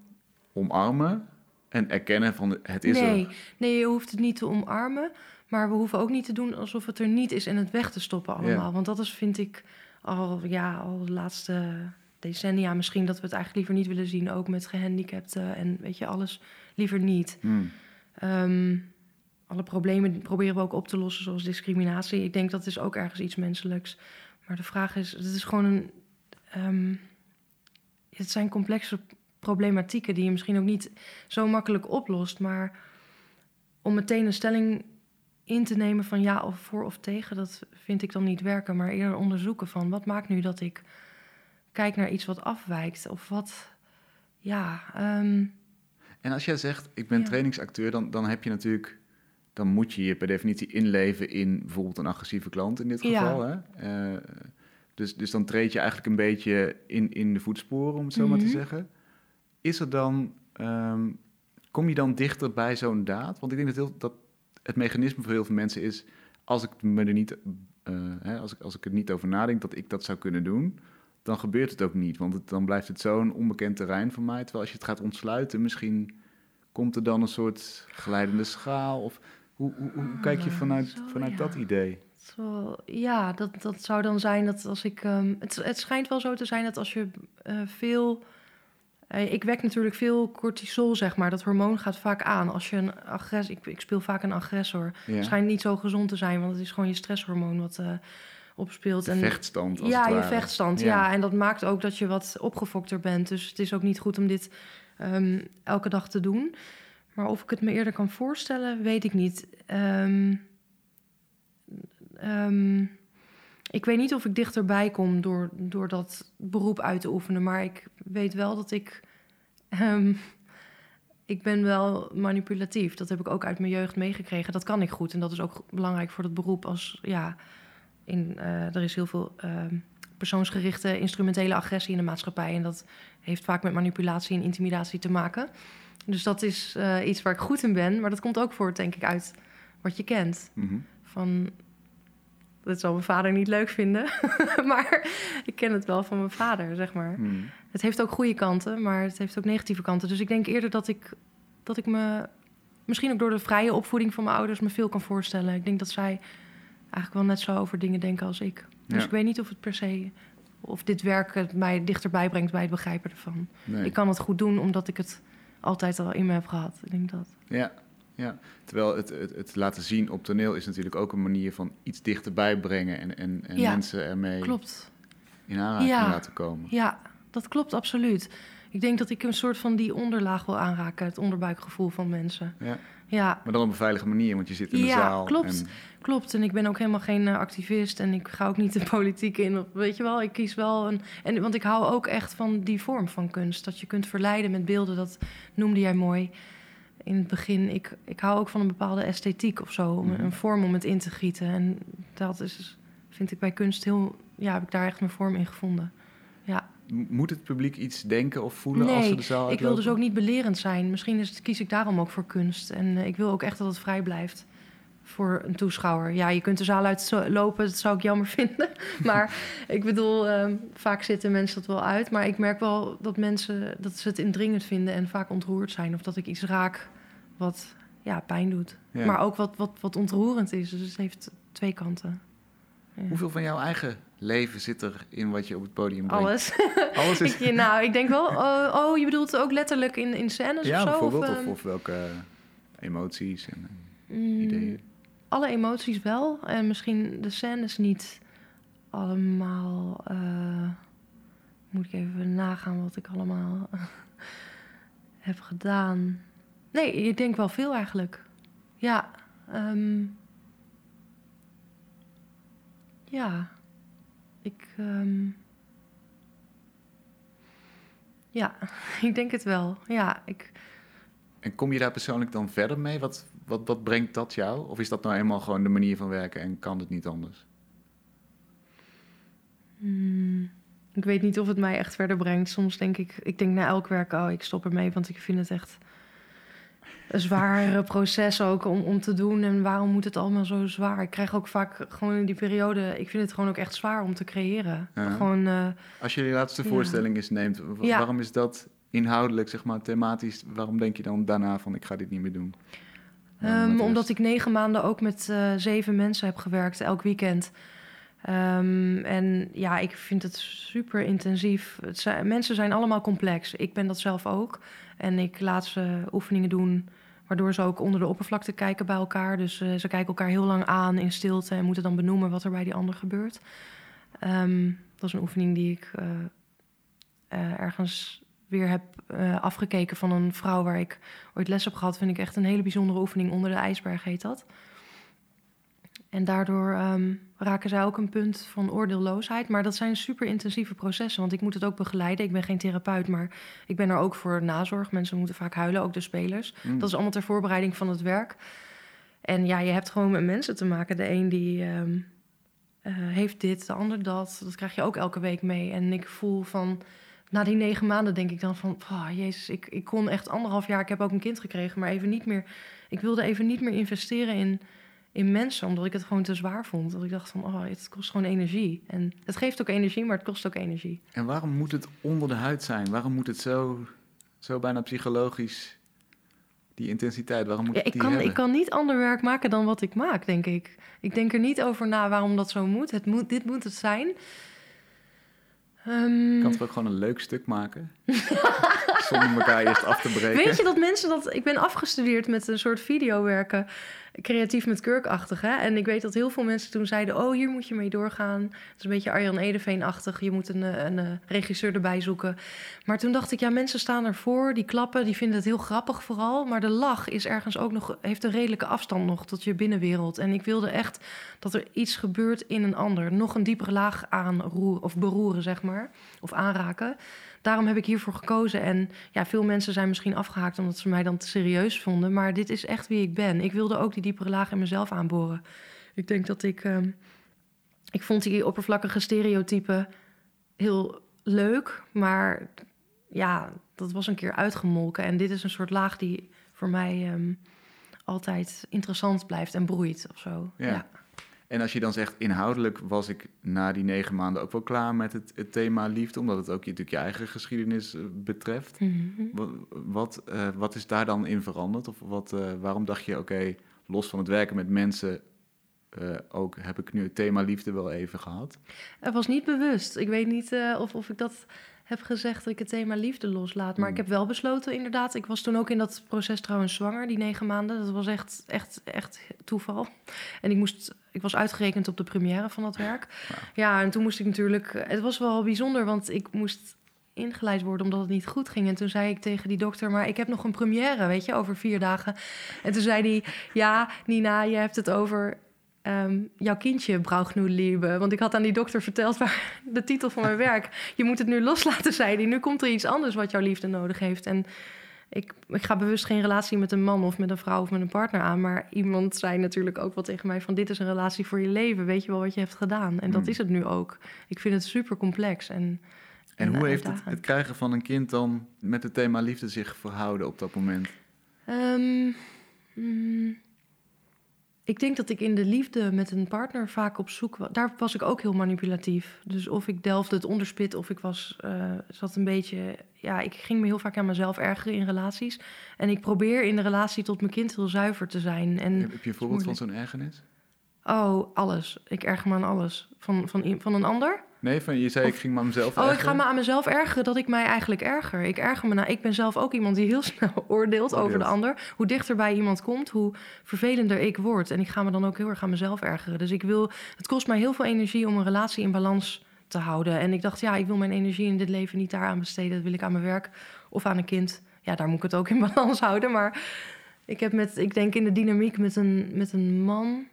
omarmen en erkennen van het is nee, er? nee, je hoeft het niet te omarmen. Maar we hoeven ook niet te doen alsof het er niet is en het weg te stoppen allemaal. Want dat is, vind ik, al, ja, al de laatste decennia misschien... dat we het eigenlijk liever niet willen zien. Ook met gehandicapten en weet je, alles liever niet. Hmm. Ehm, alle problemen proberen we ook op te lossen, zoals discriminatie. Ik denk dat is ook ergens iets menselijks. Maar de vraag is, het is gewoon een... ehm, het zijn complexe problematieken die je misschien ook niet zo makkelijk oplost. Maar om meteen een stelling in te nemen van ja of voor of tegen, dat vind ik dan niet werken. Maar eerder onderzoeken van wat maakt nu dat ik kijk naar iets wat afwijkt. Of wat, ja, ehm, En als jij zegt, ik ben Ja. trainingsacteur, dan, dan heb je natuurlijk... Dan moet je je per definitie inleven in bijvoorbeeld een agressieve klant in dit Ja. geval. Hè? Eh, dus, dus dan treed je eigenlijk een beetje in, in de voetsporen, om het zo maar te Mhm. zeggen. Is er dan... ehm, kom je dan dichter bij zo'n daad? Want ik denk dat, heel, dat het mechanisme voor heel veel mensen is... als ik, me er niet, eh, hè, als ik, als ik er niet over nadenk dat ik dat zou kunnen doen... dan gebeurt het ook niet. Want het, dan blijft het zo'n onbekend terrein voor mij. Terwijl als je het gaat ontsluiten, misschien komt er dan een soort glijdende schaal. Of hoe, hoe, hoe kijk je Ah, vanuit, zo, vanuit ja. dat idee? Zo, ja, dat, dat zou dan zijn dat als ik. ehm, het, het schijnt wel zo te zijn dat als je eh, veel. Eh, ik wek natuurlijk veel cortisol, zeg maar. Dat hormoon gaat vaak aan. Als je een agressor. Ik, ik speel vaak een agressor. Ja. Het schijnt niet zo gezond te zijn, want het is gewoon je stresshormoon wat eh, opspeelt. En, vechtstand, als ja, je vechtstand. Ja. en dat maakt ook dat je wat opgefokter bent. Dus het is ook niet goed om dit ehm, elke dag te doen. Maar of ik het me eerder kan voorstellen, weet ik niet. Ehm, ik weet niet of ik dichterbij kom door, door dat beroep uit te oefenen. Maar ik weet wel dat ik. ehm, ik ben wel manipulatief. Dat heb ik ook uit mijn jeugd meegekregen. Dat kan ik goed. En dat is ook belangrijk voor dat beroep. Als, ja, in, eh, er is heel veel ehm, persoonsgerichte instrumentele agressie in de maatschappij. En dat heeft vaak met manipulatie en intimidatie te maken. Dus dat is eh, iets waar ik goed in ben. Maar dat komt ook voort, denk ik, uit wat je kent. Mhm. Van, dat zal mijn vader niet leuk vinden. maar ik ken het wel van mijn vader, zeg maar. Mhm. Het heeft ook goede kanten, maar het heeft ook negatieve kanten. Dus ik denk eerder dat ik, dat ik me... Misschien ook door de vrije opvoeding van mijn ouders me veel kan voorstellen. Ik denk dat zij eigenlijk wel net zo over dingen denken als ik. Dus Ja. ik weet niet of het per se... Of dit werk het mij dichterbij brengt bij het begrijpen ervan. Nee. Ik kan het goed doen omdat ik het altijd al in me heb gehad. Ik denk dat. Ja, ja. Terwijl het, het, het laten zien op toneel is natuurlijk ook een manier van iets dichterbij brengen en, en, en Ja, mensen ermee Klopt. in aanraking Ja. laten komen. Ja, dat klopt absoluut. Ik denk dat ik een soort van die onderlaag wil aanraken. Het onderbuikgevoel van mensen. Ja. Ja, Maar dan op een veilige manier, want je zit in de Ja, zaal. klopt. En, klopt. En ik ben ook helemaal geen eh, activist. En ik ga ook niet de politiek in. Weet je wel, ik kies wel een... En, want ik hou ook echt van die vorm van kunst. Dat je kunt verleiden met beelden. Dat noemde jij mooi in het begin. Ik, ik hou ook van een bepaalde esthetiek of zo. om- Mhm. Een vorm om het in te gieten. En dat is, vind ik bij kunst heel... Ja, heb ik daar echt mijn vorm in gevonden. Ja. Moet het publiek iets denken of voelen als ze de zaal ik uitlopen? wil dus ook niet belerend zijn. Misschien is het, kies ik daarom ook voor kunst. En eh, ik wil ook echt dat het vrij blijft voor een toeschouwer. Ja, je kunt de zaal uit zo- lopen, dat zou ik jammer vinden. maar ik bedoel, ehm, vaak zitten mensen dat wel uit. Maar ik merk wel dat mensen dat ze het indringend vinden en vaak ontroerd zijn. Of dat ik iets raak wat ja, pijn doet. Ja. Maar ook wat, wat, wat ontroerend is. Dus het heeft twee kanten. Ja. Hoeveel van jouw eigen leven zit er in wat je op het podium brengt? Alles. Alles is... Ik, nou, ik denk wel... Oh, oh, je bedoelt ook letterlijk in, in scènes ja, of zo? bijvoorbeeld. Of, ehm, of welke emoties en Mm, ideeën. Alle emoties wel. En misschien de scènes niet allemaal. eh, moet ik even nagaan wat ik allemaal heb gedaan. Nee, ik denk wel veel eigenlijk. Ja. ehm, ja. Ik. ehm, Ja, ik denk het wel. Ja, ik, En kom je daar persoonlijk dan verder mee? Wat, wat, wat brengt dat jou? Of is dat nou eenmaal gewoon de manier van werken en kan het niet anders? Hmm, ik weet niet of het mij echt verder brengt. Soms denk ik, ik denk na elk werk, oh, ik stop ermee, want ik vind het echt een zwaar proces ook om, om te doen. En waarom moet het allemaal zo zwaar? Ik krijg ook vaak gewoon in die periode, ik vind het gewoon ook echt zwaar om te creëren. Ja. Gewoon, eh, Als je die laatste Ja. voorstelling eens neemt, Ja. waarom is dat inhoudelijk, zeg maar, thematisch? Waarom denk je dan daarna van, ik ga dit niet meer doen? Ehm, omdat ik negen maanden ook met eh, zeven mensen heb gewerkt, elk weekend. Ehm, en ja, ik vind het super intensief. Het zijn, mensen zijn allemaal complex. Ik ben dat zelf ook. En ik laat ze oefeningen doen, waardoor ze ook onder de oppervlakte kijken bij elkaar. Dus eh, ze kijken elkaar heel lang aan in stilte en moeten dan benoemen wat er bij die ander gebeurt. Ehm, dat is een oefening die ik eh, ergens weer heb eh, afgekeken van een vrouw waar ik ooit les heb gehad. Vind ik echt een hele bijzondere oefening. Onder de ijsberg heet dat. En daardoor ehm, raken zij ook een punt van oordeelloosheid. Maar dat zijn super intensieve processen, want ik moet het ook begeleiden. Ik ben geen therapeut, maar ik ben er ook voor nazorg. Mensen moeten vaak huilen, ook de spelers. Mm. Dat is allemaal ter voorbereiding van het werk. En ja, je hebt gewoon met mensen te maken. De een die ehm, eh, heeft dit, de ander dat. Dat krijg je ook elke week mee. En ik voel van, na die negen maanden denk ik dan van... Oh, jezus, ik, ik kon echt anderhalf jaar... Ik heb ook een kind gekregen, maar even niet meer... Ik wilde even niet meer investeren in, in mensen... omdat ik het gewoon te zwaar vond. Dat ik dacht van, oh, het kost gewoon energie. En het geeft ook energie, maar het kost ook energie. En waarom moet het onder de huid zijn? Waarom moet het zo, zo bijna psychologisch, die intensiteit, waarom moet Ja, het ik, die kan, hebben? ik kan niet ander werk maken dan wat ik maak, denk ik. Ik denk er niet over na waarom dat zo moet. Het moet dit moet het zijn. Ehm, Je kan toch ook gewoon een leuk stuk maken? Zonder elkaar eerst af te breken. Weet je dat mensen dat... Ik ben afgestudeerd met een soort videowerken. Creatief met kurkachtig, hè? En ik weet dat heel veel mensen toen zeiden... oh, hier moet je mee doorgaan. Het is een beetje Arjan Edeveen-achtig. Je moet een, eh, een, eh, regisseur erbij zoeken. Maar toen dacht ik, ja, mensen staan ervoor. Die klappen, die vinden het heel grappig vooral. Maar de lach is ergens ook nog... heeft een redelijke afstand nog tot je binnenwereld. En ik wilde echt dat er iets gebeurt in een ander. Nog een diepere laag aanroeren of beroeren, zeg maar. Of aanraken daarom heb ik hiervoor gekozen. En ja, veel mensen zijn misschien afgehaakt omdat ze mij dan te serieus vonden. Maar dit is echt wie ik ben. Ik wilde ook die diepere laag in mezelf aanboren. Ik denk dat ik. ehm, ik vond die oppervlakkige stereotypen heel leuk. Maar ja, dat was een keer uitgemolken. En dit is een soort laag die voor mij ehm, altijd interessant blijft en broeit of zo. Ja. En als je dan zegt, inhoudelijk was ik na die negen maanden ook wel klaar met het, het thema liefde, omdat het ook je, natuurlijk je eigen geschiedenis eh, betreft. Mhm. Wat, wat, eh, wat is daar dan in veranderd? Of wat, eh, waarom dacht je, oké, los van het werken met mensen, ook heb ik nu het thema liefde wel even gehad? Het was niet bewust. Ik weet niet of, of ik dat heb gezegd dat ik het thema liefde loslaat. Maar Hmm. ik heb wel besloten, inderdaad. Ik was toen ook in dat proces trouwens zwanger, die negen maanden. Dat was echt, echt, echt toeval. En ik, moest, ik was uitgerekend op de première van dat werk. Ja, en toen moest ik natuurlijk... Het was wel bijzonder, want ik moest ingeleid worden omdat het niet goed ging. En toen zei ik tegen die dokter, maar ik heb nog een première, weet je, over vier dagen. En toen zei hij, ja, Nina, je hebt het over ehm, jouw kindje braucht nu liebe. Want ik had aan die dokter verteld waar de titel van mijn werk. Je moet het nu loslaten, zei hij. Nu komt er iets anders wat jouw liefde nodig heeft. En ik, ik ga bewust geen relatie met een man of met een vrouw of met een partner aan. Maar iemand zei natuurlijk ook wel tegen mij van... dit is een relatie voor je leven. Weet je wel wat je hebt gedaan? En dat Hmm. is het nu ook. Ik vind het super complex. En, En en hoe heeft het, het krijgen van een kind dan met het thema liefde zich verhouden op dat moment? Ehm, mm, ik denk dat ik in de liefde met een partner vaak op zoek was. Daar was ik ook heel manipulatief. Dus of ik delfde het onderspit, of ik was, eh, zat een beetje. Ja, ik ging me heel vaak aan mezelf ergeren in relaties. En ik probeer in de relatie tot mijn kind heel zuiver te zijn. En heb, heb je een voorbeeld van zo'n ergernis? oh, alles. Ik erger me aan alles. Van, van, van een ander. Nee, van, je zei Of- ik ging maar mezelf Oh, ik ergeren. ga me aan mezelf ergeren dat ik mij eigenlijk erger. Ik erger me nou. Ik ben zelf ook iemand die heel snel oordeelt over de ander. Hoe dichter bij iemand komt, hoe vervelender ik word. En ik ga me dan ook heel erg aan mezelf ergeren. Dus ik wil. Het kost mij heel veel energie om een relatie in balans te houden. En ik dacht, ja, ik wil mijn energie in dit leven niet daaraan besteden. Dat wil ik aan mijn werk of aan een kind. Ja, daar moet ik het ook in balans houden. Maar ik heb met, ik denk in de dynamiek met een, met een man.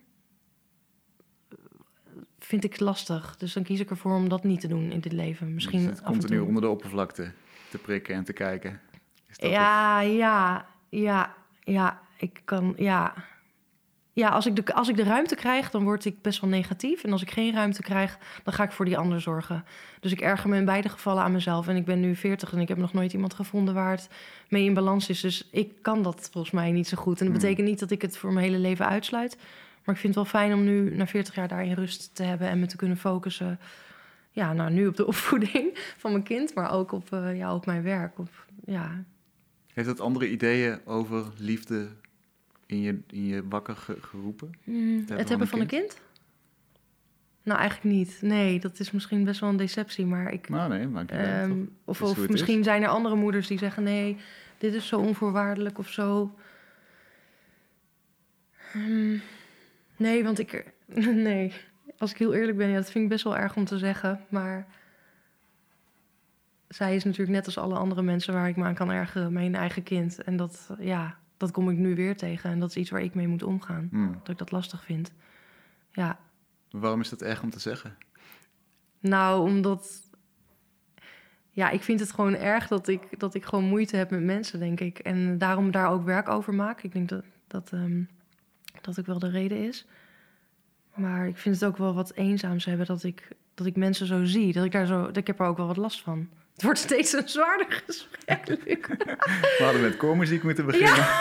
Vind ik lastig. Dus dan kies ik ervoor om dat niet te doen in dit leven. Misschien Dus continu toe. onder de oppervlakte. te prikken en te kijken. Is dat Ja, ja, ja, ja. Ik kan, ja. Ja, als ik, de, als ik de ruimte krijg, dan word ik best wel negatief. En als ik geen ruimte krijg, dan ga ik voor die ander zorgen. Dus ik erger me in beide gevallen aan mezelf. En ik ben nu 40 en ik heb nog nooit iemand gevonden waar het mee in balans is. Dus ik kan dat volgens mij niet zo goed. En dat Hmm. betekent niet dat ik het voor mijn hele leven uitsluit. Maar ik vind het wel fijn om nu na 40 jaar daarin rust te hebben en me te kunnen focussen. Ja, nou nu op de opvoeding van mijn kind, maar ook op, eh, ja, op mijn werk. Op, ja, Heeft dat andere ideeën over liefde in je, in je wakker ge- geroepen? Mm, het hebben van een kind? Nou, eigenlijk niet. Nee, dat is misschien best wel een deceptie. Maar ik. Nou nee, maakt niet uit, ehm, of of misschien zijn er andere moeders die zeggen: nee, dit is zo onvoorwaardelijk of zo. Ehm, nee, want ik. Nee, als ik heel eerlijk ben, ja, dat vind ik best wel erg om te zeggen. Maar. Zij is natuurlijk net als alle andere mensen waar ik me aan kan ergeren, mijn eigen kind. En dat, ja, dat kom ik nu weer tegen. En dat is iets waar ik mee moet omgaan. Hmm. Dat ik dat lastig vind. Ja, Waarom is dat erg om te zeggen? nou, omdat. Ja, ik vind het gewoon erg dat ik, dat ik gewoon moeite heb met mensen, denk ik. En daarom daar ook werk over maak. Ik denk dat dat, ehm, dat ook wel de reden is. Maar ik vind het ook wel wat eenzaams hebben dat ik, dat ik mensen zo zie. Dat ik, daar zo, dat ik heb er ook wel wat last van. Het wordt steeds een zwaarder gesprek, Luc. We hadden met koormuziek moeten beginnen.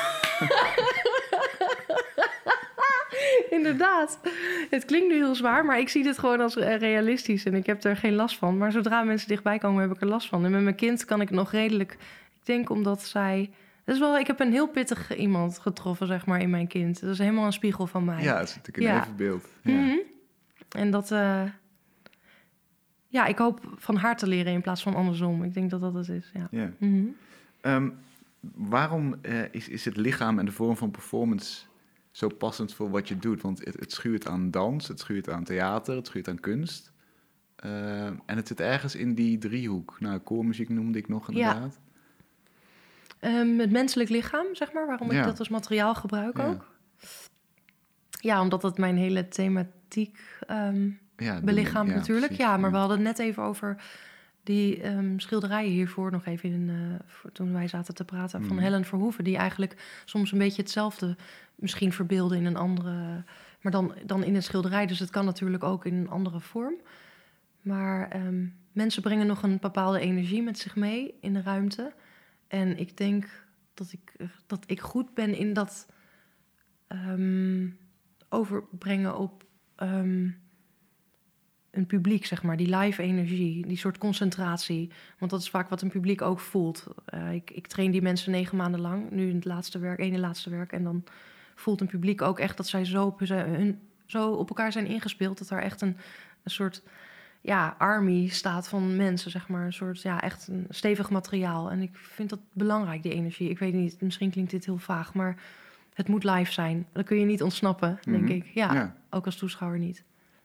Inderdaad. Het klinkt nu heel zwaar, maar ik zie dit gewoon als eh, realistisch en ik heb er geen last van. Maar zodra mensen dichtbij komen, heb ik er last van. En met mijn kind kan ik nog redelijk. Ik denk omdat zij. Dat is wel, ik heb een heel pittig iemand getroffen, zeg maar, in mijn kind. Dat is helemaal een spiegel van mij. Ja, het is natuurlijk een Ja. evenbeeld. Ja. Mhm. En dat. eh, ja, ik hoop van haar te leren in plaats van andersom. Ik denk dat dat het is. Ja. Ja. Mhm. Ehm, waarom eh, is, is het lichaam en de vorm van performance zo passend voor wat je doet? Want het, het schuurt aan dans, het schuurt aan theater, het schuurt aan kunst. Ehm, en het zit ergens in die driehoek. Nou, koormuziek noemde ik nog Ja. inderdaad. Ehm, het menselijk lichaam, zeg maar, waarom Ja. ik dat als materiaal gebruik Ja. ook. Ja, omdat dat mijn hele thematiek ehm, Ja, de- belichaamt natuurlijk. precies. Ja, maar we hadden het net even over die ehm, schilderijen hiervoor nog even in, eh, toen wij zaten te praten van Mhm. Helen Verhoeven, die eigenlijk soms een beetje hetzelfde misschien verbeelden in een andere, maar dan, dan in een schilderij. Dus het kan natuurlijk ook in een andere vorm. Maar ehm, mensen brengen nog een bepaalde energie met zich mee in de ruimte. En ik denk dat ik, dat ik goed ben in dat ehm, overbrengen op ehm, een publiek, zeg maar. Die live energie, die soort concentratie. Want dat is vaak wat een publiek ook voelt. Eh, ik, ik train die mensen negen maanden lang, nu in het laatste werk, ene laatste werk. En dan voelt een publiek ook echt dat zij zo hun, zo op elkaar zijn ingespeeld... dat daar echt een, een soort ja, army staat van mensen, zeg maar. Een soort, ja, echt een stevig materiaal. En ik vind dat belangrijk, die energie. Ik weet niet, misschien klinkt dit heel vaag, maar het moet live zijn. Dan kun je niet ontsnappen, denk Mhm. ik. Ja, Ja. ook als toeschouwer niet.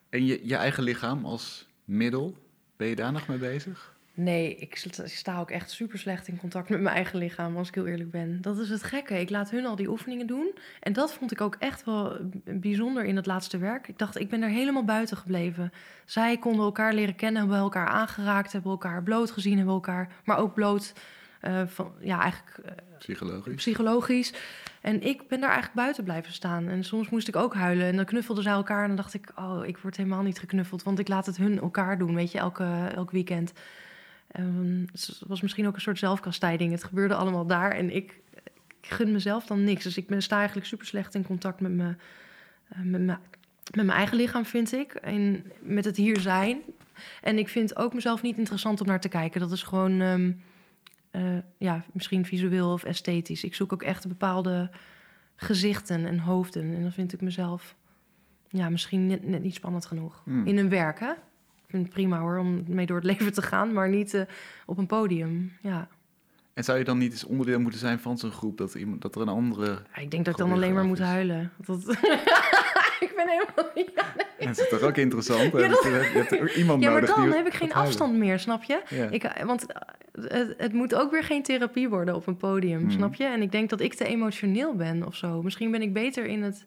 En je, je eigen lichaam als middel, ben je daar nog mee bezig? Nee, ik sta- ook echt super slecht in contact met mijn eigen lichaam, als ik heel eerlijk ben. Dat is het gekke. Ik laat hun al die oefeningen doen. En dat vond ik ook echt wel bijzonder in het laatste werk. Ik dacht, ik ben er helemaal buiten gebleven. Zij konden elkaar leren kennen, hebben elkaar aangeraakt, hebben elkaar bloot gezien, hebben elkaar, maar ook bloot eh, van, ja, eigenlijk eh, Psychologisch? psychologisch. En ik ben daar eigenlijk buiten blijven staan. En soms moest ik ook huilen. En dan knuffelden zij elkaar. En dan dacht ik, oh, ik word helemaal niet geknuffeld. Want ik laat het hun elkaar doen, weet je, elke, elk weekend. Ehm, het was misschien ook een soort zelfkastijding. Het gebeurde allemaal daar. En ik, ik gun mezelf dan niks. Dus ik ben, sta eigenlijk super slecht in contact met, me, eh, met, me, met mijn eigen lichaam, vind ik. En met het hier zijn. En ik vind ook mezelf niet interessant om naar te kijken. Dat is gewoon... ehm, eh, ja, misschien visueel of esthetisch. Ik zoek ook echt bepaalde gezichten en hoofden. En dan vind ik mezelf ja, misschien net, net niet spannend genoeg. Hmm. In een werk, hè? Ik vind het prima hoor, om mee door het leven te gaan, maar niet eh, op een podium. Ja. En zou je dan niet eens onderdeel moeten zijn van zo'n groep? Dat, iemand, dat er een andere... Ja, Ik denk dat ik dan alleen maar moet huilen. Dat... ik ben helemaal niet... Dat is toch ook interessant? Ja, hè? dat- Je hebt ook iemand Ja, maar nodig dan heb ik geen huilen. afstand meer, snap je? Ja. Ik, eh, want eh, het, het moet ook weer geen therapie worden op een podium, Hmm. snap je? En ik denk dat ik te emotioneel ben of zo. Misschien ben ik beter in het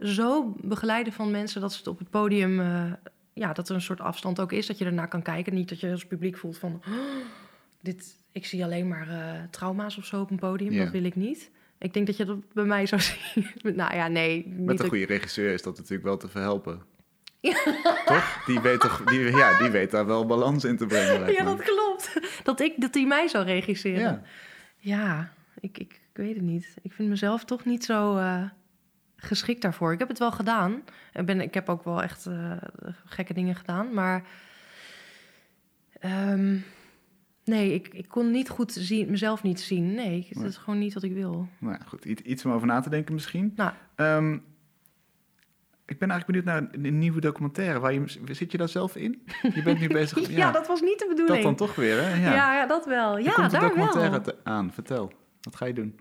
zo begeleiden van mensen dat ze het op het podium, ja, dat er een soort afstand ook is, dat je ernaar kan kijken. Niet dat je als publiek voelt van, "Oh, dit, ik zie alleen maar eh, trauma's of zo op een podium. Ja. Dat wil ik niet. Ik denk dat je dat bij mij zou zien. nou ja, nee. Niet Met een goede regisseur is dat natuurlijk wel te verhelpen. Toch? Die weet, toch die, ja, die weet daar wel balans in te brengen. Ja, me. dat klopt. Dat ik dat hij mij zou regisseren. Ja. Ja, ik, ik, ik weet het niet. Ik vind mezelf toch niet zo eh, geschikt daarvoor. Ik heb het wel gedaan. Ik, ben, ik heb ook wel echt eh, gekke dingen gedaan. Maar ehm, nee, ik, ik kon niet goed zien, mezelf niet zien. Nee, het Nee. is gewoon niet wat ik wil. Nou ja, goed, iets, iets om over na te denken misschien. Nou. Ehm, ik ben eigenlijk benieuwd naar een, een nieuwe documentaire. Waar je, zit je daar zelf in? Je bent nu bezig... Ja, dat was niet de bedoeling. dat dan toch weer, hè? ja. Ja, Ja, dat wel. Er Ja, komt een daar documentaire wel. te- aan. Vertel, wat ga je doen?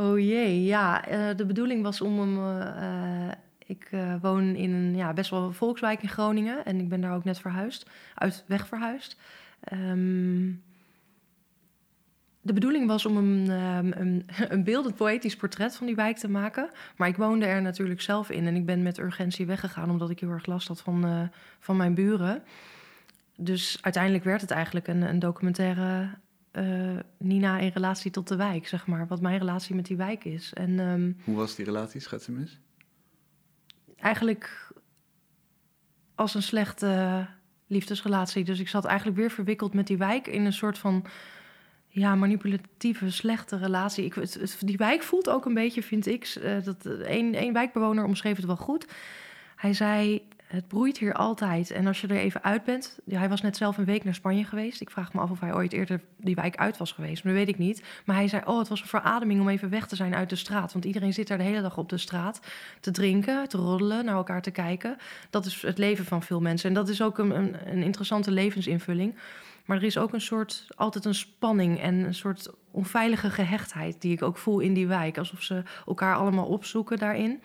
Oh jee, ja. eh, de bedoeling was om hem... eh, ik eh, woon in een ja, best wel volkswijk in Groningen. En ik ben daar ook net verhuisd. Uit weg verhuisd. Ehm, de bedoeling was om een, ehm, een, een beeldend poëtisch portret van die wijk te maken. Maar ik woonde er natuurlijk zelf in. En ik ben met urgentie weggegaan... omdat ik heel erg last had van, van mijn buren. Dus uiteindelijk werd het eigenlijk een, een documentaire... eh, Nina in relatie tot de wijk, zeg maar. Wat mijn relatie met die wijk is. En ehm, Hoe was die relatie? Schets hem eens. eigenlijk als een slechte liefdesrelatie. Dus ik zat eigenlijk weer verwikkeld met die wijk in een soort van ja, manipulatieve, slechte relatie. Ik, het, het- die wijk voelt ook een beetje, vind ik, eh, dat een, een wijkbewoner omschreef het wel goed. Hij zei: Het broeit hier altijd. En als je er even uit bent. Hij was net zelf een week naar Spanje geweest. Ik vraag me af of hij ooit eerder die wijk uit was geweest. Maar dat weet ik niet. Maar hij zei: Oh, het was een verademing om even weg te zijn uit de straat. Want iedereen zit daar de hele dag op de straat te drinken, te roddelen, naar elkaar te kijken. Dat is het leven van veel mensen. En dat is ook een, een, een interessante levensinvulling. Maar er is ook een soort, altijd een spanning en een soort onveilige gehechtheid die ik ook voel in die wijk. Alsof ze elkaar allemaal opzoeken daarin.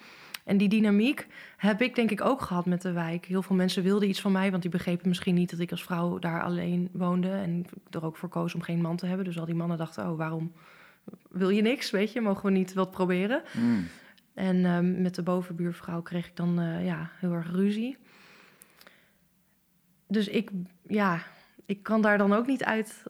En die dynamiek heb ik denk ik ook gehad met de wijk. Heel veel mensen wilden iets van mij, want die begrepen misschien niet dat ik als vrouw daar alleen woonde. En er ook voor koos om geen man te hebben. Dus al die mannen dachten, oh, waarom wil je niks, weet je? Mogen we niet wat proberen? Mm. En ehm, met de bovenbuurvrouw kreeg ik dan eh, ja, heel erg ruzie. Dus ik, ja, ik kan daar dan ook niet uit.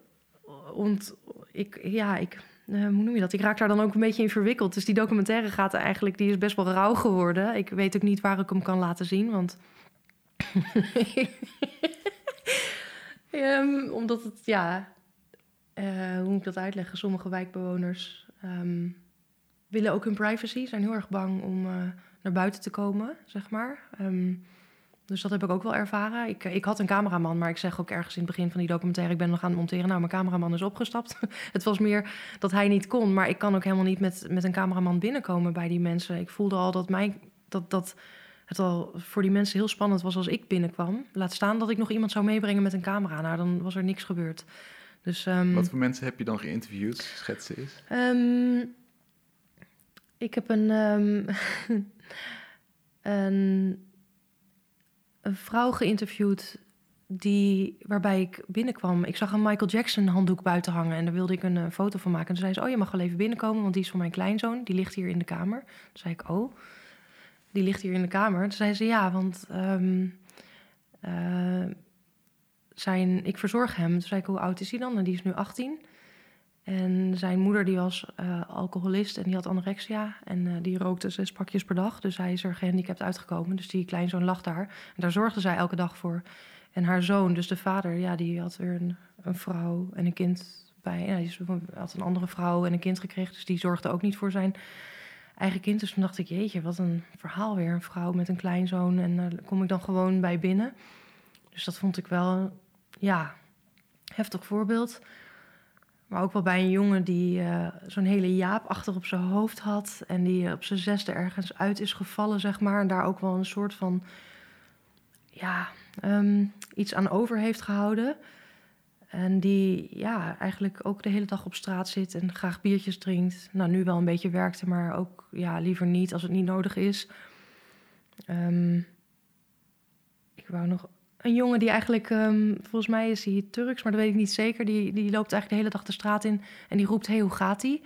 Want ik, ja, ik, eh, hoe noem je dat? Ik raak daar dan ook een beetje in verwikkeld. Dus die documentaire gaat eigenlijk, die is best wel rauw geworden. Ik weet ook niet waar ik hem kan laten zien, want. Ehm, omdat het, ja, eh, hoe moet ik dat uitleggen? Sommige wijkbewoners ehm, willen ook hun privacy, zijn heel erg bang om eh, naar buiten te komen, zeg maar. Ehm, dus dat heb ik ook wel ervaren. Ik, ik had een cameraman, maar ik zeg ook ergens in het begin van die documentaire... ik ben nog aan het monteren, nou, mijn cameraman is opgestapt. het was meer dat hij niet kon, maar ik kan ook helemaal niet met, met een cameraman binnenkomen bij die mensen. Ik voelde al dat, mijn, dat, dat het al voor die mensen heel spannend was als ik binnenkwam. Laat staan dat ik nog iemand zou meebrengen met een camera. Nou, dan was er niks gebeurd. Dus, ehm, Wat voor mensen heb je dan geïnterviewd? Schets ze eens. Ehm, ik heb een, ehm, een, een vrouw geïnterviewd die, waarbij ik binnenkwam. Ik zag een Michael Jackson handdoek buiten hangen en daar wilde ik een eh, foto van maken. En toen zei ze, oh je mag wel even binnenkomen, want die is van mijn kleinzoon. Die ligt hier in de kamer. Toen zei ik, oh, die ligt hier in de kamer. Toen zei ze, ja, want ehm, eh, zijn, ik verzorg hem. Toen zei ik, hoe oud is hij dan? En die is nu 18. En zijn moeder die was eh, alcoholist en die had anorexia. En eh, die rookte zes pakjes per dag. Dus hij is er gehandicapt uitgekomen. Dus die kleinzoon lag daar. En daar zorgde zij elke dag voor. En haar zoon, dus de vader, ja, die had weer een, een vrouw en een kind bij. Ja, die had een andere vrouw en een kind gekregen. Dus die zorgde ook niet voor zijn eigen kind. Dus toen dacht ik, jeetje, wat een verhaal weer. Een vrouw met een kleinzoon. En daar kom ik dan gewoon bij binnen. Dus dat vond ik wel, ja, heftig voorbeeld. Maar ook wel bij een jongen die eh, zo'n hele jaap achter op zijn hoofd had. En die op zijn zesde ergens uit is gevallen, zeg maar. En daar ook wel een soort van, ja, ehm, iets aan over heeft gehouden. En die ja, eigenlijk ook de hele dag op straat zit en graag biertjes drinkt. Nou, nu wel een beetje werkte, maar ook ja, liever niet als het niet nodig is. Ehm, ik wou nog een jongen die eigenlijk, ehm, volgens mij is hij Turks, maar dat weet ik niet zeker. Die, die loopt eigenlijk de hele dag de straat in en die roept: Hey, hoe gaat ie?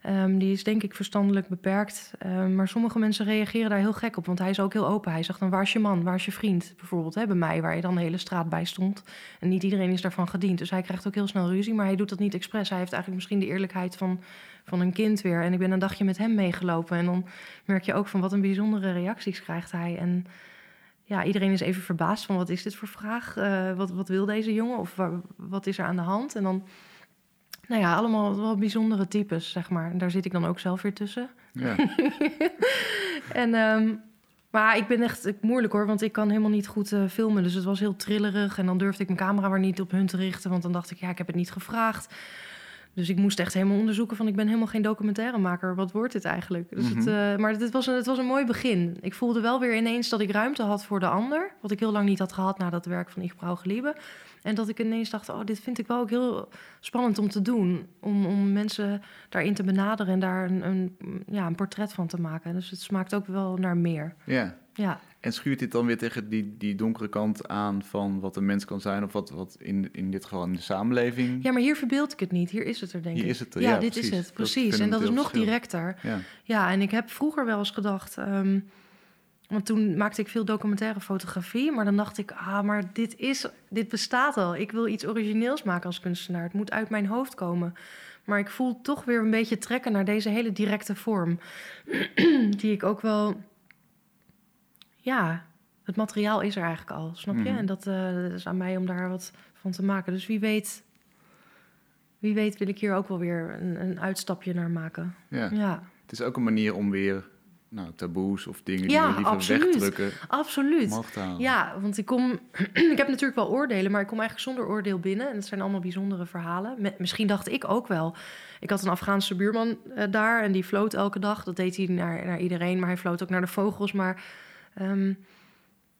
Ehm, die is denk ik verstandelijk beperkt. Ehm, maar sommige mensen reageren daar heel gek op. Want hij is ook heel open. Hij zegt dan, waar is je man? Waar is je vriend? Bijvoorbeeld hè, bij mij, waar je dan de hele straat bij stond. En niet iedereen is daarvan gediend. Dus hij krijgt ook heel snel ruzie. Maar hij doet dat niet expres. Hij heeft eigenlijk misschien de eerlijkheid van, van een kind weer. En ik ben een dagje met hem meegelopen. En dan merk je ook van wat een bijzondere reacties krijgt hij. En ja, iedereen is even verbaasd van wat is dit voor vraag? Uh, wat, wat wil deze jongen? Of wat is er aan de hand? En dan nou ja, allemaal wel bijzondere types, zeg maar. En daar zit ik dan ook zelf weer tussen. Ja. en, um, maar ik ben echt ik, moeilijk hoor, want ik kan helemaal niet goed uh, filmen. Dus het was heel trillerig. En dan durfde ik mijn camera maar niet op hun te richten. Want dan dacht ik, ja, ik heb het niet gevraagd. Dus ik moest echt helemaal onderzoeken van... ik ben helemaal geen documentairemaker. Wat wordt dit eigenlijk? Dus het, uh, maar het was, een, het was een mooi begin. Ik voelde wel weer ineens dat ik ruimte had voor de ander. Wat ik heel lang niet had gehad na dat werk van Ich Geliebe. En dat ik ineens dacht, oh, dit vind ik wel ook heel spannend om te doen. Om, om mensen daarin te benaderen en daar een, een, ja, een portret van te maken. Dus het smaakt ook wel naar meer. Ja. ja. En schuurt dit dan weer tegen die, die donkere kant aan van wat een mens kan zijn, of wat, wat in, in dit geval in de samenleving? Ja, maar hier verbeeld ik het niet. Hier is het er, denk hier ik. Is het er, ja, dit is het, precies. en dat is nog directer. Ja. ja, en ik heb vroeger wel eens gedacht. Um, want toen maakte ik veel documentaire fotografie. Maar dan dacht ik, ah, maar dit, is, dit bestaat al. Ik wil iets origineels maken als kunstenaar. Het moet uit mijn hoofd komen. Maar ik voel toch weer een beetje trekken naar deze hele directe vorm. Die ik ook wel. Ja, het materiaal is er eigenlijk al, snap je? Mhm. En dat, uh, dat, is aan mij om daar wat van te maken. Dus wie weet. Wie weet wil ik hier ook wel weer een, een uitstapje naar maken. Ja. ja. Het is ook een manier om weer nou, taboes of dingen die je liever absoluut. wegdrukken. Absoluut. Ja, want ik kom... ik heb natuurlijk wel oordelen, maar ik kom eigenlijk zonder oordeel binnen. En het zijn allemaal bijzondere verhalen. misschien dacht ik ook wel... Ik had een Afghaanse buurman uh, daar en die floot elke dag. Dat deed hij naar, naar iedereen, maar hij floot ook naar de vogels. Maar... Um,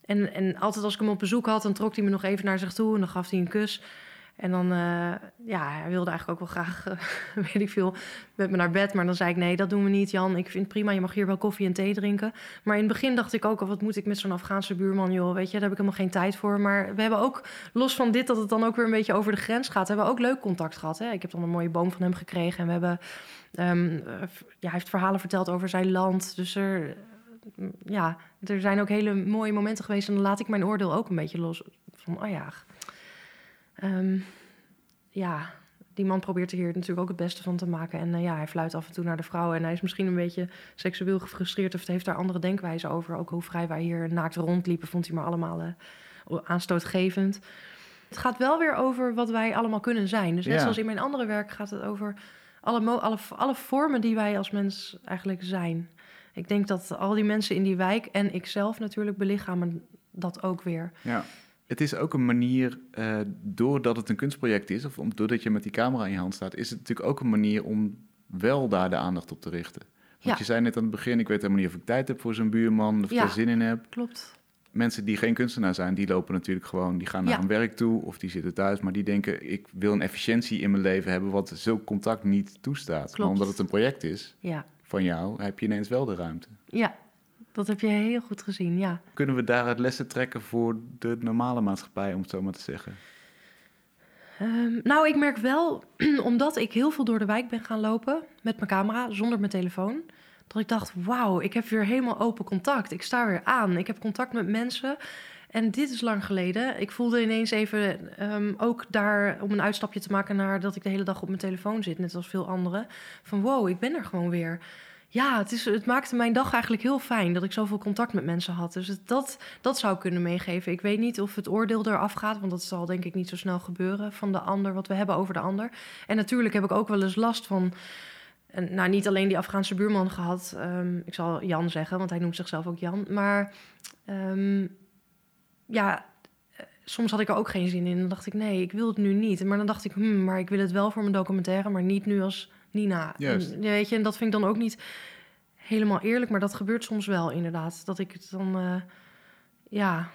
en, en altijd als ik hem op bezoek had, dan trok hij me nog even naar zich toe... en dan gaf hij een kus... En dan, uh, ja, hij wilde eigenlijk ook wel graag, uh, weet ik veel, met me naar bed. Maar dan zei ik, nee, dat doen we niet, Jan. Ik vind het prima, je mag hier wel koffie en thee drinken. Maar in het begin dacht ik ook, wat moet ik met zo'n Afghaanse buurman, joh. Weet je, daar heb ik helemaal geen tijd voor. Maar we hebben ook, los van dit, dat het dan ook weer een beetje over de grens gaat... hebben we ook leuk contact gehad. Hè? Ik heb dan een mooie boom van hem gekregen. En we hebben, um, ja, hij heeft verhalen verteld over zijn land. Dus er, ja, er zijn ook hele mooie momenten geweest. En dan laat ik mijn oordeel ook een beetje los. Van, oh ja, Um, ja, die man probeert er hier natuurlijk ook het beste van te maken. En uh, ja, hij fluit af en toe naar de vrouwen. En hij is misschien een beetje seksueel gefrustreerd of heeft daar andere denkwijze over. Ook hoe vrij wij hier naakt rondliepen, vond hij maar allemaal uh, aanstootgevend. Het gaat wel weer over wat wij allemaal kunnen zijn. Dus net zoals in mijn andere werk gaat het over alle, alle, alle vormen die wij als mens eigenlijk zijn. Ik denk dat al die mensen in die wijk en ikzelf natuurlijk belichamen dat ook weer. Ja het is ook een manier, uh, doordat het een kunstproject is, of doordat je met die camera in je hand staat, is het natuurlijk ook een manier om wel daar de aandacht op te richten. Want je zei net aan het begin, ik weet helemaal niet of ik tijd heb voor zo'n buurman, of ik er zin in heb. Klopt. Mensen die geen kunstenaar zijn, die lopen natuurlijk gewoon, die gaan naar hun werk toe of die zitten thuis, maar die denken, ik wil een efficiëntie in mijn leven hebben wat zulk contact niet toestaat. Maar omdat het een project is van jou, heb je ineens wel de ruimte. Ja, dat heb je heel goed gezien, ja. Kunnen we daaruit lessen trekken voor de normale maatschappij, om het zo maar te zeggen? Um, nou, ik merk wel, omdat ik heel veel door de wijk ben gaan lopen met mijn camera, zonder mijn telefoon, dat ik dacht, wauw, ik heb weer helemaal open contact. Ik sta weer aan, ik heb contact met mensen. En dit is lang geleden. Ik voelde ineens even um, ook daar om een uitstapje te maken naar dat ik de hele dag op mijn telefoon zit, net als veel anderen. Van wow, ik ben er gewoon weer ja, het, is, het maakte mijn dag eigenlijk heel fijn dat ik zoveel contact met mensen had. Dus dat, dat zou kunnen meegeven. Ik weet niet of het oordeel eraf gaat, want dat zal denk ik niet zo snel gebeuren van de ander, wat we hebben over de ander. En natuurlijk heb ik ook wel eens last van. Nou, niet alleen die Afghaanse buurman gehad. Um, ik zal Jan zeggen, want hij noemt zichzelf ook Jan. Maar um, ja, eh, soms had ik er ook geen zin in. Dan dacht ik, nee, ik wil het nu niet. Maar dan dacht ik, hmm, maar ik wil het wel voor mijn documentaire, maar niet nu als Nina. Juist. En, weet je, en dat vind ik dan ook niet helemaal eerlijk, maar dat gebeurt soms wel inderdaad. Dat ik het dan, uh, ja.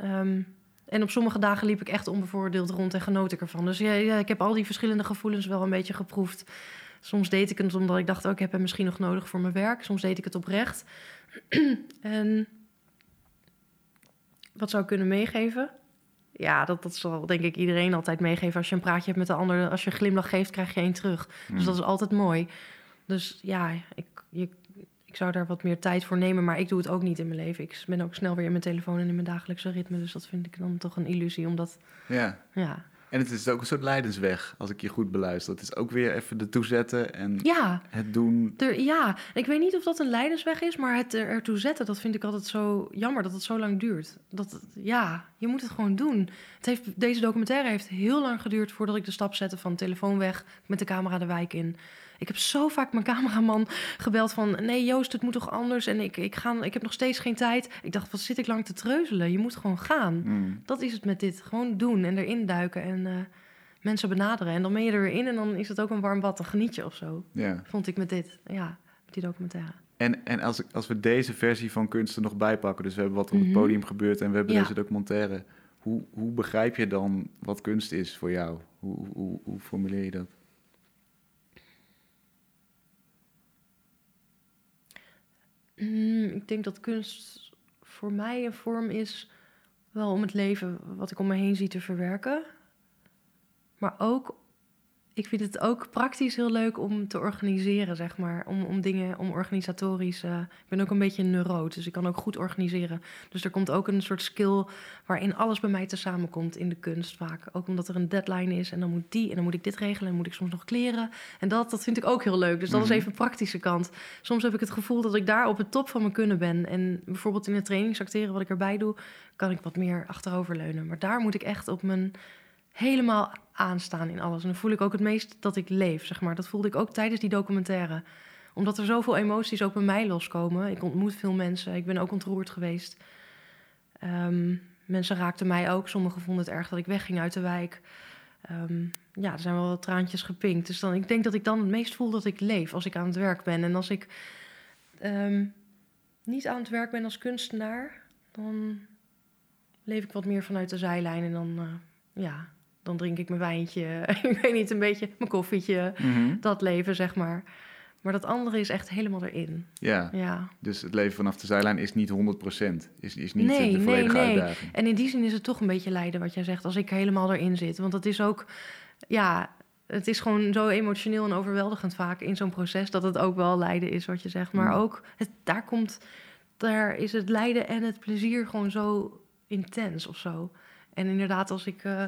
Um, en op sommige dagen liep ik echt onbevoordeeld rond en genoot ik ervan. Dus ja, ja, ik heb al die verschillende gevoelens wel een beetje geproefd. Soms deed ik het omdat ik dacht, oh, ik heb hem misschien nog nodig voor mijn werk. Soms deed ik het oprecht. en wat zou ik kunnen meegeven? Ja, dat, dat zal denk ik iedereen altijd meegeven. Als je een praatje hebt met de ander, als je een glimlach geeft, krijg je één terug. Dus hmm. dat is altijd mooi. Dus ja, ik, je, ik zou daar wat meer tijd voor nemen, maar ik doe het ook niet in mijn leven. Ik ben ook snel weer in mijn telefoon en in mijn dagelijkse ritme. Dus dat vind ik dan toch een illusie, omdat... Ja. Ja, En het is ook een soort leidensweg, als ik je goed beluister. Het is ook weer even de toezetten en ja het doen. Er, ja, ik weet niet of dat een leidersweg is, maar het er- ertoe zetten, dat vind ik altijd zo jammer dat het zo lang duurt. Dat, het- ja, je moet het gewoon doen. Het heeft, deze documentaire heeft heel lang geduurd voordat ik de stap zette van telefoon weg met de camera de wijk in. Ik heb zo vaak mijn cameraman gebeld van... nee Joost, het moet toch anders en ik, ik, ga, ik heb nog steeds geen tijd. Ik dacht, wat zit ik lang te treuzelen? Je moet gewoon gaan. Mm, Dat is het met dit. Gewoon doen en erin duiken en eh, mensen benaderen. En dan ben je er weer in en dan is het ook een warm bad. Dan geniet je of zo. Vond ik met dit. Ja, met die documentaire. En, en als, ik, als we deze versie van kunst er nog bij pakken, dus we hebben wat op het Mhm. podium gebeurt en we hebben Ja. deze documentaire. Hoe, hoe begrijp je dan wat kunst is voor jou? Hoe, hoe formuleer je dat? Mm, ik denk dat kunst voor mij een vorm is wel om het leven wat ik om me heen zie te verwerken. Maar ook, ik vind het ook praktisch heel leuk om te organiseren, zeg maar. Om, om dingen, om organisatorisch. eh, ik ben ook een beetje een neuroot, dus ik kan ook goed organiseren. Dus er komt ook een soort skill waarin alles bij mij te samenkomt in de kunst vaak. Ook omdat er een deadline is en dan moet die en dan moet ik dit regelen en moet ik soms nog kleren. En dat, dat vind ik ook heel leuk. Dus dat Mhm. is even de praktische kant. Soms heb ik het gevoel dat ik daar op het top van mijn kunnen ben. En bijvoorbeeld in het trainingsacteren wat ik erbij doe, kan ik wat meer achteroverleunen. Maar daar moet ik echt op mijn helemaal aanstaan in alles. En dan voel ik ook het meest dat ik leef, zeg maar. Dat voelde ik ook tijdens die documentaire. Omdat er zoveel emoties ook bij mij loskomen. Ik ontmoet veel mensen. Ik ben ook ontroerd geweest. Ehm, mensen raakten mij ook. Sommigen vonden het erg dat ik wegging uit de wijk. Ehm, ja, er zijn wel wat traantjes gepinkt. Dus dan, ik denk dat ik dan het meest voel dat ik leef als ik aan het werk ben. En als ik ehm, niet aan het werk ben als kunstenaar, dan leef ik wat meer vanuit de zijlijn. En dan, eh, ja, dan drink ik mijn wijntje. ik weet niet, een beetje mijn koffietje. Mhm. Dat leven, zeg maar. Maar dat andere is echt helemaal erin. Ja, Ja. dus het leven vanaf de zijlijn is niet 100%. Is, is niet Nee, de nee, volledige nee. uitdaging. En in die zin is het toch een beetje lijden wat jij zegt, als ik helemaal erin zit. Want het is ook, ja, het is gewoon zo emotioneel en overweldigend vaak in zo'n proces dat het ook wel lijden is wat je zegt. Maar Mm. ook, het, daar komt, daar is het lijden en het plezier gewoon zo intens of zo. En inderdaad, als ik eh,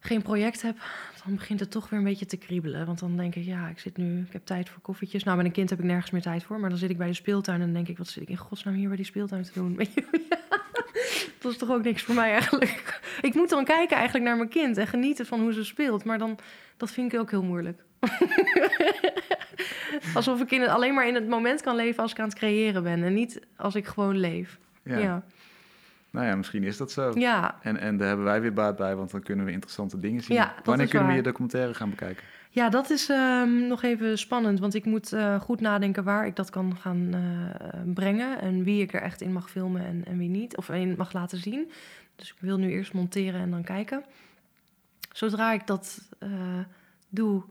geen project heb, dan begint het toch weer een beetje te kriebelen. Want dan denk ik, ja, ik zit nu, ik heb tijd voor koffietjes. Nou, met een kind heb ik nergens meer tijd voor. Maar dan zit ik bij de speeltuin en dan denk ik, wat zit ik in godsnaam hier bij die speeltuin te doen? Weet je? Ja, dat is toch ook niks voor mij eigenlijk. Ik moet dan kijken eigenlijk naar mijn kind en genieten van hoe ze speelt. Maar dan, dat vind ik ook heel moeilijk. Alsof ik in het, alleen maar in het moment kan leven als ik aan het creëren ben. En niet als ik gewoon leef. Ja. Ja, ja. Nou ja, misschien is dat zo. ja. En, en daar hebben wij weer baat bij, want dan kunnen we interessante dingen zien. Ja, Wanneer kunnen we je documentaire gaan bekijken? Ja, dat is ehm, nog even spannend. Want ik moet eh, goed nadenken waar ik dat kan gaan eh, brengen. En wie ik er echt in mag filmen en, en wie niet. Of in mag laten zien. Dus ik wil nu eerst monteren en dan kijken. Zodra ik dat eh, doe,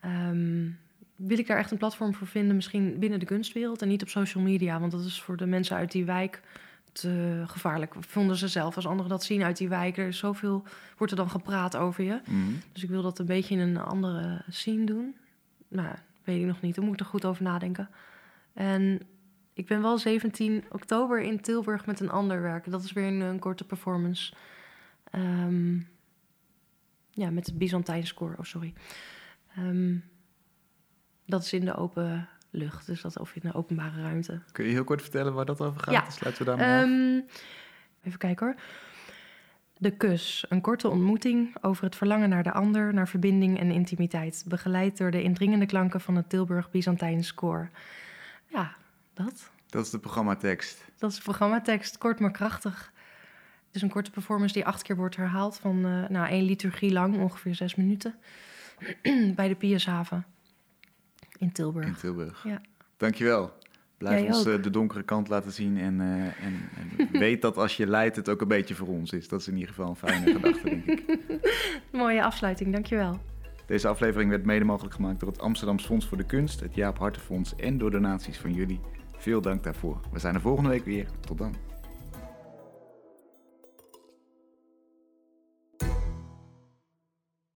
ehm, wil ik daar echt een platform voor vinden. Misschien binnen de kunstwereld en niet op social media. Want dat is voor de mensen uit die wijk te gevaarlijk. Vonden ze zelf. Als anderen dat zien uit die wijk. Er is zoveel, wordt er dan gepraat over je. Mhm. Dus ik wil dat een beetje in een andere scene doen. Nou, weet ik nog niet. Daar moet ik er goed over nadenken. En ik ben wel 17 oktober in Tilburg met een ander werk. Dat is weer een, een korte performance. Ehm, ja, met het Byzantijn score. Oh, sorry. Ehm, dat is in de open lucht. Dus dat of in de openbare ruimte. Kun je heel kort vertellen waar dat over gaat? Ja. Dan sluiten we daarmee. Ehm, even kijken hoor. De kus. Een korte ontmoeting over het verlangen naar de ander, naar verbinding en intimiteit. Begeleid door de indringende klanken van het Tilburg Byzantijn koor. Ja, dat. Dat is de programmatekst. Dat is de programmatekst, kort maar krachtig. Het is een korte performance die acht keer wordt herhaald van eh, nou, één liturgie lang, ongeveer zes minuten. bij de Piushaven in Tilburg. in Tilburg. Ja. Dankjewel. Blijf Jij ons ook. eh, de donkere kant laten zien en, eh, en, en weet dat als je leidt het ook een beetje voor ons is. Dat is in ieder geval een fijne gedachte, denk ik. Mooie afsluiting, dankjewel. Deze aflevering werd mede mogelijk gemaakt door het Amsterdams Fonds voor de Kunst, het Jaap Hartenfonds en door donaties van jullie. Veel dank daarvoor. We zijn er volgende week weer. Tot dan.